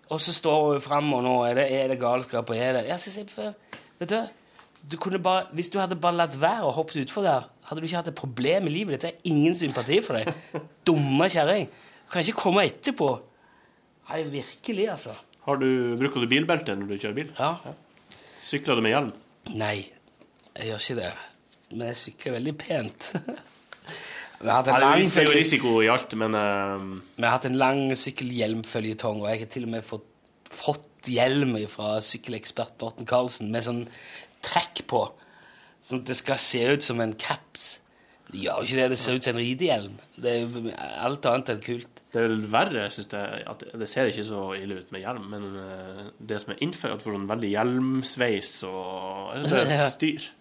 Ja. Og så står hun fram, og nå er det, er det galskap, og er det Ja, så vet du, du kunne bare, Hvis du hadde bare latt være og hoppet utfor der, hadde du ikke hatt et problem i livet ditt. det er ingen sympati for deg. Dumme kjerring. Kan ikke komme etterpå. Nei, virkelig, altså. Har du, bruker du bilbelte når du kjører bil? Ja. Sykler du med hjelm? Nei, jeg gjør ikke det. Men jeg sykler veldig pent. Vi har hatt en lang, det er jo risiko i alt, men eh, vi har hatt en lang sykkelhjelmføljetong, og jeg har til og med fått, fått hjelm fra sykkelekspert Borten Karlsen med sånn trekk på, sånn at det skal se ut som en caps. Det gjør jo ikke det, det ser ut som en ridehjelm. Det er alt annet enn kult. det er vel verre, synes jeg. At det ser ikke så ille ut med hjelm, men eh, det som er innført for sånn veldig hjelmsveis og det er et styr.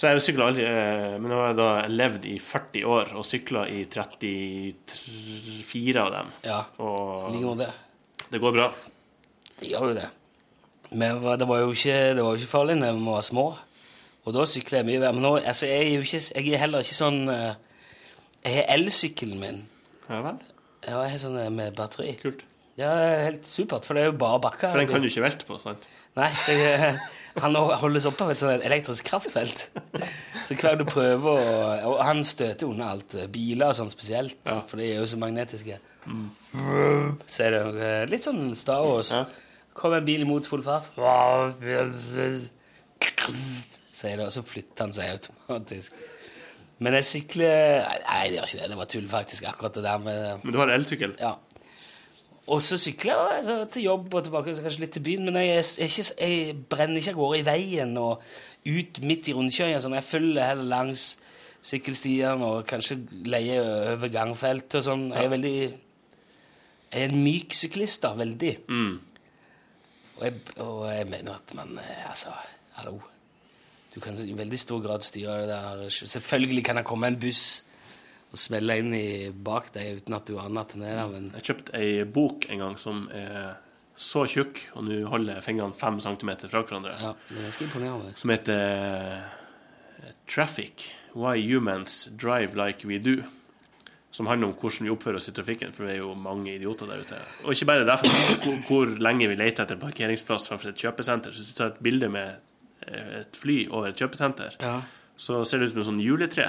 Så jeg sykla aldri, eh, men nå har jeg da levd i 40 år og sykla i 34 av dem. Ja, Og like det. det går bra. Det gjør jo det. Men det var jo ikke, det var jo ikke farlig når vi var små. Og da sykla jeg mye. Men nå, altså, jeg er jo ikke, jeg er heller ikke sånn eh, Jeg har elsykkelen min. Ja vel. Ja, jeg har sånn eh, med batteri. Kult. Ja, er helt supert, for det er jo bare bakker. For den kan du ikke velte på, sant? Nei, det, han holdes oppe av et sånt elektrisk kraftfelt. Så hver gang du prøver å Og han støter unna alt. Biler og sånn spesielt, for de er jo så magnetiske. Mm. Ser det eh, litt sånn Star Wars. Ja. Kommer en bil imot full fart Sier det, og så flytter han seg automatisk. Men jeg sykler Nei, det gjør ikke det. Det var tull, faktisk, akkurat det der med Men du har elsykkel? ja. Og så sykler jeg altså, til jobb og tilbake, så kanskje litt til byen. Men jeg, ikke, jeg brenner ikke av gårde i veien og ut midt i rundkjøringa. Sånn. Jeg følger heller langs sykkelstiene og kanskje leier over gangfelt og sånn. Jeg er veldig Jeg er en myk syklist, da. Veldig. Mm. Og, jeg, og jeg mener at man eh, Altså, hallo. Du kan i veldig stor grad styre det der. Selvfølgelig kan det komme en buss og smelle inn i bak deg uten at du aner at den er der, men Jeg kjøpte ei bok en gang som er så tjukk, og nå holder fingrene fem centimeter fra hverandre, Ja, det er ganske imponerende. som heter eh, Traffic. Why Humans Drive Like We Do. Som handler om hvordan vi oppfører oss i trafikken, for vi er jo mange idioter der ute. Og ikke bare derfor, hvor, hvor lenge vi leter etter parkeringsplass framfor et kjøpesenter. Så hvis du tar et bilde med eh, et fly over et kjøpesenter, Ja. så ser det ut som et sånn juletre.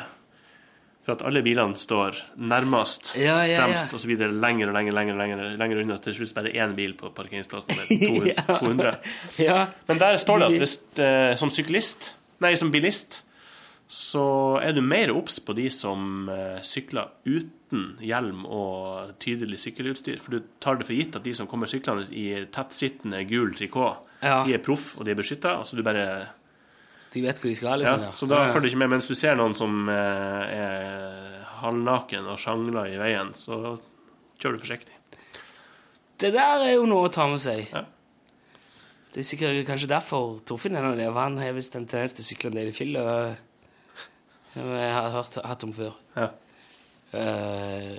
For at alle bilene står nærmest, Ja, ja, ja. fremst, videre lenger og lenger, lenger, lenger, lenger unna. Til slutt bare én bil på parkeringsplassen med 200. 200. Ja. Men der står det at hvis, eh, som syklist, nei, som bilist, så er du mer obs på de som eh, sykler uten hjelm og tydelig sykkelutstyr. For du tar det for gitt at de som kommer syklende i tettsittende gul trikot, de er proff og de er beskytta. Altså du bare De vet hvor de skal, Ja, liksom. Ja, så da følger du ikke med. Mens du ser noen som eh, er halvnaken og sjangler i veien, så kjør du forsiktig. Det der er jo noe å ta med seg. Ja. Det er sikkert kanskje derfor Torfinn er der. Han har visst en tendens til å sykle en del i fylla. Jeg har hørt hatt om før. Ja. Uh,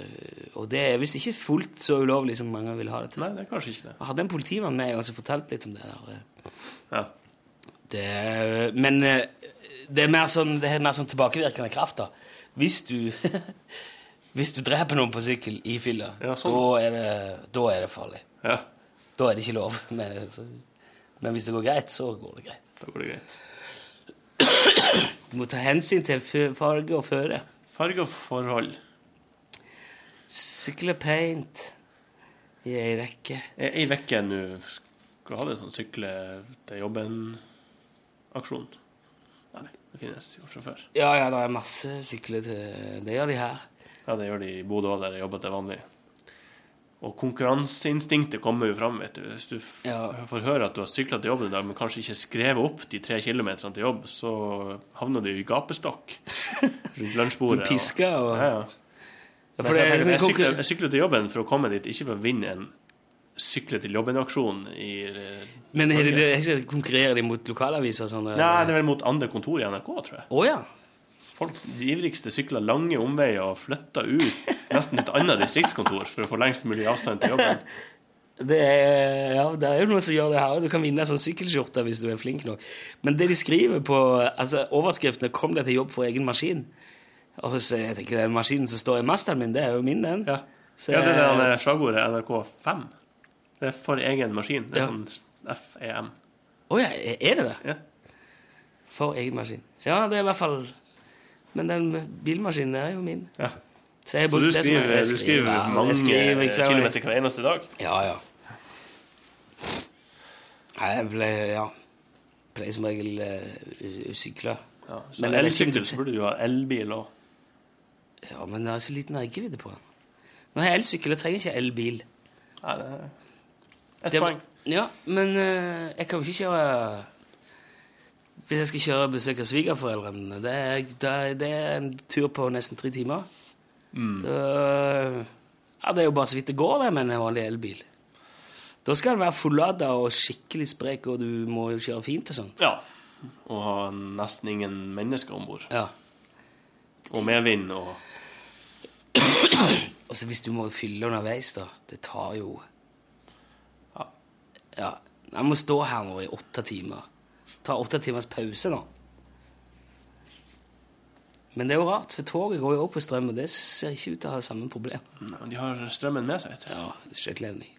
og det er visst ikke fullt så ulovlig som mange vil ha det til. Nei, det er kanskje ikke det. Jeg hadde en politimann med en gang som fortalte litt om det der. Ja. Det, men eh, det er mer sånn, det er mer sånn tilbakevirkende kraft, da. Hvis du Hvis du dreper noen på sykkel i fylla, Ja, sånn. da, er det, da er det farlig. ja, Da er det ikke lov. Men, så, men hvis det går greit, så går det greit. da går det greit. Du må ta hensyn til farge og føre. Farge og forhold. Sykle paint i ei rekke. Ei uke nå skal ha det sånn sykle til jobben-aksjon? Nei, det finnes jo fra før. Ja, ja, det er masse sykler til Det gjør de her. Ja, det gjør de i Bodø òg, der jeg jobber til vanlig. Og konkurranseinstinktet kommer jo fram, vet du. Hvis du Ja. får høre at du har sykla til jobb i dag, men kanskje ikke skrevet opp de tre kilometerne til jobb, så havner du i gapestokk rundt lunsjbordet. Du pisker og- Ja, ja. Ja, jeg, er sånn jeg, sykler, jeg sykler til jobben for å komme dit, ikke for å vinne en sykle til jobben-aksjon i eh, Men er det, er ikke- konkurrerer de mot lokalaviser sånn? Nei, det er vel mot andre kontor i NRK, tror jeg. Oh, ja. Folk, de ivrigste sykler lange omveier og flytter ut nesten et annet distriktskontor for å få lengst mulig avstand til jobben. Det er, ja, det er jo noen som gjør det her. Du kan vinne en sånn sykkelskjorte hvis du er flink nok. Men det de skriver på altså overskriftene 'Kom deg til jobb for egen maskin'. Og så jeg tenker Den maskinen som står i masteren min, det er jo min, den. Ja, Så ja det er det slagordet NRK5. Det er for egen maskin. Det er Ja. sånn FEM. Å ja, er det det? Ja. For egen maskin. Ja, det er i hvert fall Men den bilmaskinen er jo min. ja. Så, jeg Så du skriver, du skriver ja, mange skriver kilometer hver eneste dag? Ja, ja. Jeg ble, ja. Pleier som regel uh, sykle. Ja, så Men jeg elsykkel, så burde du ha elbil òg. Ja, men det er så liten rekkevidde på den. Nå har jeg elsykkel og trenger ikke elbil. Nei, det er ett poeng. Ja, men uh, jeg kan jo ikke kjøre Hvis jeg skal kjøre og besøke svigerforeldrene, det det, det er en tur på nesten tre timer. Da, ja, det er jo bare så vidt det går det med en vanlig elbil. Da skal den være fullada og skikkelig sprek, og du må jo kjøre fint og sånn. Ja. Og ha nesten ingen mennesker om bord. Ja. Og medvind og Og så hvis du må fylle underveis, da. Det tar jo. Ja. Jeg må stå her nå i åtte timer. Ta åtte timers pause nå. Men det er jo rart, for toget går jo opp på strøm, og det ser ikke ut til å ha samme problem. Nei, men De har strømmen med seg. du. Ja, skjøteledning.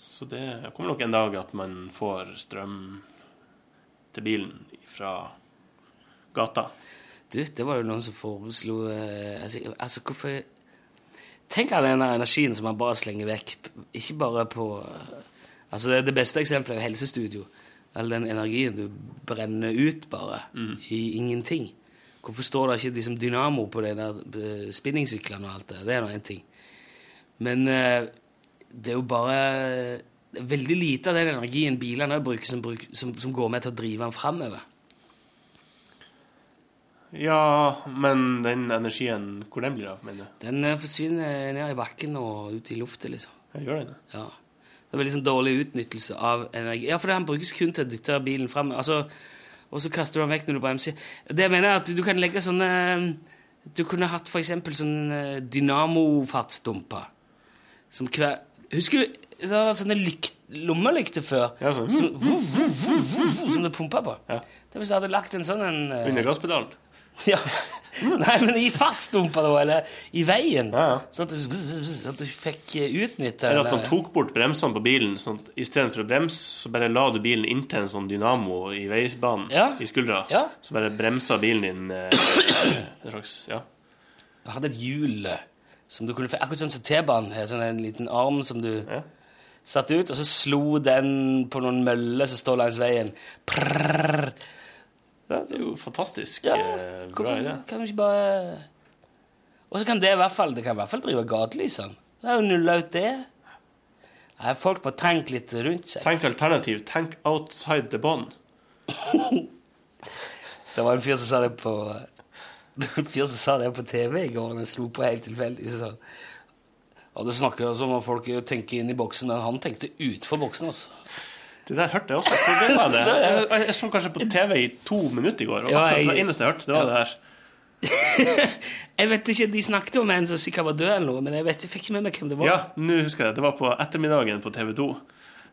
Så det kommer nok en dag at man får strøm til bilen fra gata. Du, det var jo noen som foreslo eh, altså, altså, hvorfor Tenk all den energien som man bare slenger vekk. Ikke bare på eh, Altså, det, det beste eksempelet er jo helsestudio. All den energien du brenner ut bare i ingenting. Hvorfor står det ikke liksom dynamo på de der eh, spinningsyklene og alt det? Det er nå én ting. Men eh, det er jo bare veldig lite av den energien bilene bruker, som, bruk, som, som går med til å drive den framover. Ja, men den energien, hvor den blir av, mener du? Den eh, forsvinner ned i bakken og ut i lufta, liksom. Jeg gjør den det? Ja. Det er veldig sånn dårlig utnyttelse av energi. Ja, for den brukes kun til å dytte bilen fram. Altså, og så kaster du den vekk når du bremser. Det jeg mener er at du kan legge sånne Du kunne hatt eksempel sånne dynamofartsdumper. Som hver Husker du det var sånne lykt, lommelykter før? Ja, sånn. Som, vuh, vuh, vuh, som det pumpa på. Ja. Det Hvis du hadde lagt en sånn en eh, Under gasspedalen? ja. Nei, men i fartsdumpa, da, eller i veien. Ja, ja. Sånn at du, sånn at du fikk utnytta Eller at man tok bort bremsene på bilen, sånn at istedenfor å bremse, så bare la du bilen inntil en sånn dynamo i veisbanen Ja. i skuldra. Ja. Så bare bremsa bilen din eh, en slags Ja. Jeg hadde et hjul eh, som du kunne få Akkurat sånn som T-banen har, sånn en liten arm som du Ja. satte ut, og så slo den på noen møller som står langs veien. Prrrr. Ja, Det er jo fantastisk ja, eh, bra idé. kan du ikke bare Og så kan det i hvert fall Det kan i hvert fall drive gatelysene. Det er jo nulla ut det. Nei, Folk må tenke litt rundt seg. Tenk alternativ. Tenk outside the bond. Det var en fyr som sa det på en fyr som sa det på TV i går, og jeg slo på helt tilfeldig. Så ja, det snakker altså om at folk tenker inn i boksen, men han tenkte utenfor boksen. altså. Det der hørte jeg også. For det. Jeg, jeg, jeg så kanskje på TV i to minutter i går, og Ja, jeg- det eneste jeg hørte, det var det der. Jeg vet ikke, De snakket om en som sikkert var død, eller noe, men jeg vet, jeg fikk ikke med meg hvem det var. Ja, nå husker jeg det. Det var på ettermiddagen på TV 2.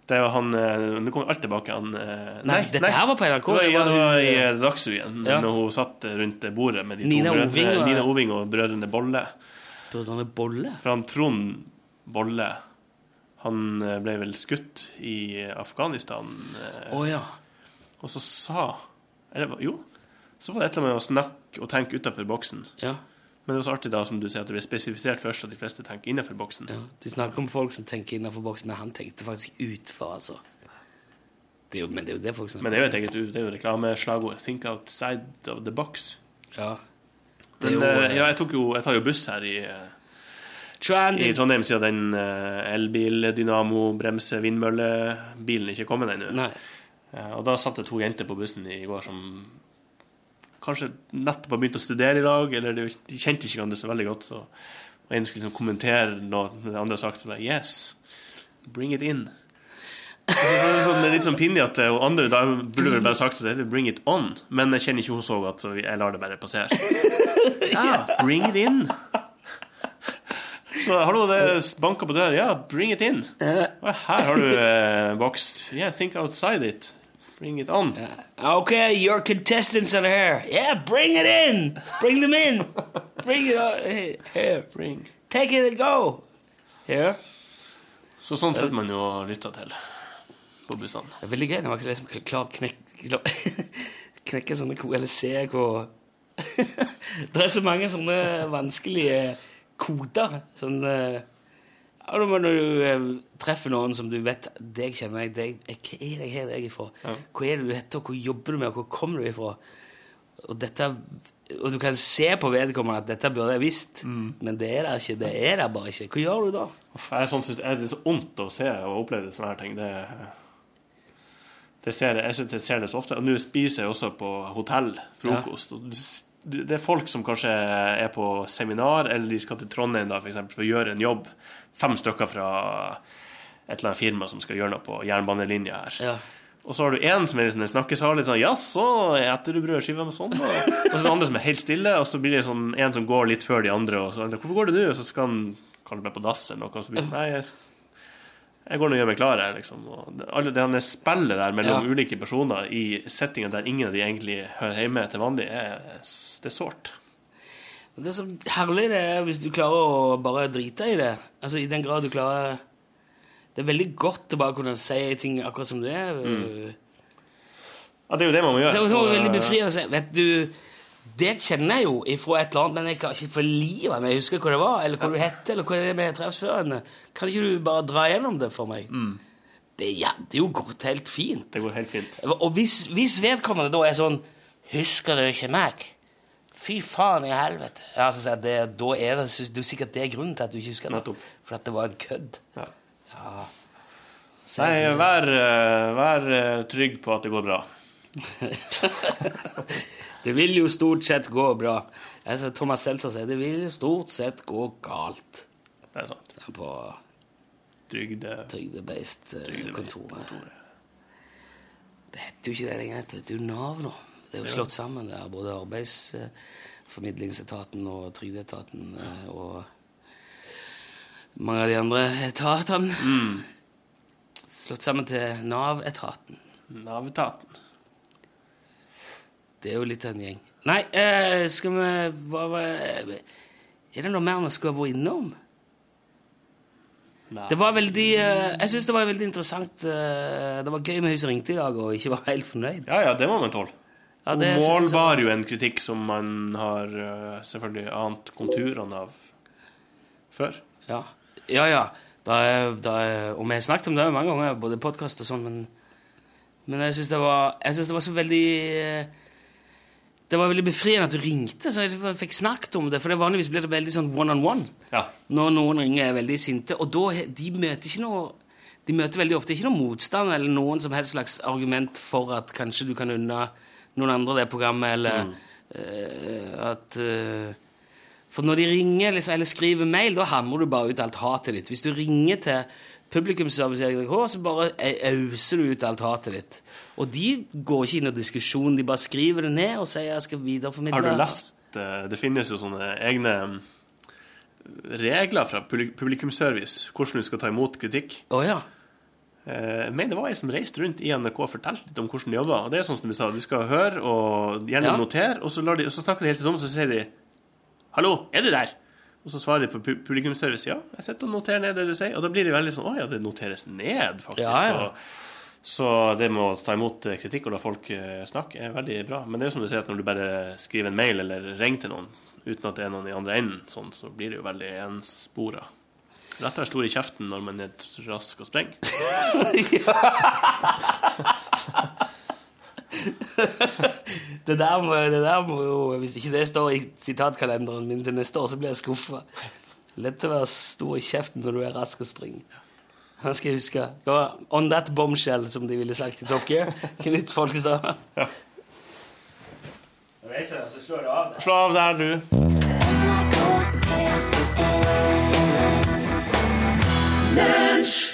Det var han eh, Nå kommer alt tilbake. Han nei, Nei, dette her var på NRK. Det var, Det ja, var i eh, eh, Dagsrevyen, Ja. når hun satt rundt bordet med de to Nina brødre, Oving og- Nina Oving og brødrene Bolle. Brødrene Bolle? For han Trond Bolle han eh, ble vel skutt i Afghanistan. eh, Å ja. Og så sa eller, Jo, så var det et eller annet med å snakke og tenke utenfor boksen. ja. Men det var så artig da, som du sier, at det ble spesifisert først at de fleste tenker innenfor boksen. ja. De snakker om folk som tenker innenfor boksen, men han tenkte faktisk utfor, altså. Det jo, men det er jo det folk snakker Men det er jo et eget det er jo reklameslagord. 'Think outside of the box'. Ja. Det er Men jo, eh, ja, jeg, tok jo, jeg tar jo buss her i, eh, i Trondheim siden den uh, elbil, dynamo, bremse, vindmøllebilen ikke kommet ennå. Nei. Og da satt det to jenter på bussen i går som kanskje nettopp har begynt å studere i dag, eller de, de kjente ikke hverandre så veldig godt. Så og en skulle liksom kommentere noe den andre har sagt, så bare Yes, bring it in. Og så var det er litt sånn pinlig at hun andre da burde vel bare sagt at det bring it on, men jeg kjenner ikke hun så godt, så jeg lar det bare passere. Ja, bring it in. Så hallo, det banker på døra. Ja, bring it in. Og her har du eh, boks. Yeah, think outside it. Bring it on. Okay, your contestants are here. Yeah, bring it in. Bring them in. Bring it on. here. Bring. Take it and go. Here. Så sånn sitter man jo og lytter til på bussene. Det er veldig gøy når man liksom klare å knekke, knekke sånne ko... Eller se hvor Det er så mange sånne vanskelige koder. Sånn eh, ja, Når du eh, treffer noen som du vet Deg kjenner jeg, deg, eh, Hva er det her jeg er ifra? Hva er det du heter, og hvor jobber du med, og hvor kommer du ifra? Og dette og du kan se på vedkommende at dette burde jeg visst, men det er det ikke. Det er det bare ikke. Hva gjør du da? Jeg er, sånn, synes- er det så ondt å se og oppleve sånne her ting. Det, det ser jeg, jeg ser det så ofte. Og nå spiser jeg også på hotell frokost. Og s- du- det er folk som kanskje er på seminar, eller de skal til Trondheim da, for, eksempel, for å gjøre en jobb. Fem stykker fra et eller annet firma som skal gjøre noe på jernbanelinja her. Ja. Og så har du en som er liksom en snakkesal, litt sånn Jaså, eter du brødskiver med sånn? Og, og så er det andre som er helt stille, og så blir det sånn en som går litt før de andre, og så Hvorfor går du nå? Og så skal han kanskje meg på dass eller noe, og så blir det sånn Nei, jeg, jeg går nå og gjør meg klar her, liksom. Og alle det spillet der mellom Ja. ulike personer i settinger der ingen av de egentlig hører hjemme til vanlig, er, det er sårt. Det så herlig det er hvis du klarer å bare drite i det. Altså I den grad du klarer Det er veldig godt å bare kunne si ting akkurat som det er. Ja, det er jo det man må gjøre. Det er jo veldig befriende å si. Vet du Det kjenner jeg jo ifra et eller annet, men jeg klarer ikke for livet av meg å huske hva det var, eller hva du het, eller hva det vi treffes før. Kan ikke du bare dra gjennom det for meg? Det, ja, det er jo gått helt fint. Det går helt fint. Og hvis, hvis vedkommende da er sånn Husker du ikke meg? Fy faen i helvete. Ja, så det, da er det, er sikkert det er grunnen til at du ikke husker det. For at det var en kødd. Ja. Så Nei, vær, eh, vær eh, trygg på at det går bra. Det vil jo stort sett gå bra. Altså, Thomas Seltzer sier det vil jo stort sett gå galt. Det er sant. Er På Trygde... Trygdebeist-kontoret. Trygdebeist-kontoret. Det heter jo ikke det lenger. Det heter jo Nav nå. Det er jo slått sammen der, både Arbeidsformidlingsetaten og Trygdeetaten eh, og mange av de andre etatene. Slått sammen til Nav-etaten. Nav-etaten. Det er jo litt av en gjeng. Nei, eh, skal vi hva, hva, Er det noe mer vi skulle vært innom? Nei. Det var veldig eh, Jeg syns det var veldig interessant eh, Det var gøy med Huset ringte i dag og ikke var helt fornøyd. Ja, ja, det må man tåle. Ja, Hun det synes jeg så- målbar jo en kritikk som man har eh, selvfølgelig ant konturene av før. Ja, ja. ja. Da, er- da, er- og vi har snakket om det mange ganger, både i podkast og sånn, men, men jeg syns det, var- jeg synes det var så veldig eh, Det var veldig befriende at du ringte, så jeg fikk snakket om det. For det vanligvis blir det veldig sånn one on one Ja. når noen ringer er veldig sinte. Og da de møter ikke noe de møter veldig ofte ikke noen motstand eller noen som helst slags argument for at kanskje du kan unna noen andre det programmet, eller eh, at uh, For når de ringer liksom, eller skriver mail, da hamrer du bare ut alt hatet ditt. Hvis du ringer til publikumsservice NRK, så bare auser du ut alt hatet ditt. Og de går ikke inn i diskusjon, de bare skriver det ned og sier jeg skal videreformidle. Har du lest eh, Det finnes jo sånne egne mm, regler fra publi- publikumsservice, hvordan du skal ta imot kritikk. Oh, ja. Eh, Jeg mener det var ei som reiste rundt i NRK og fortalte litt om hvordan de jobba. Og det er sånn som du sa, du skal høre og gjerne Ja. notere, og så, de, og så snakker de helt til dem, og så sier de 'Hallo, er du der?' Og så svarer de på pu- publikumsservice 'Ja, jeg sitter og noterer ned det du sier'. Og da blir de veldig sånn 'Å ja, det noteres ned', faktisk. Ja, ja. Så det med å ta imot eh, kritikk og la folk eh, snakke er veldig bra. Men det er jo som du sier, at når du bare skriver en mail eller ringer til noen uten at det er noen i andre enden, sånn, så blir det jo veldig enspora. Lettere stor i kjeften når man er rask og sprenger. det, der må, det der må jo Hvis ikke det står i sitatkalenderen min til neste år, så blir jeg skuffa. Lett å være stor i kjeften når du er rask og springer. Han skal jeg huske. Det On that bombshell, som de ville sagt i Top Knut Folkestad. Så slår det av. Der. Slå av der, du. Lunch.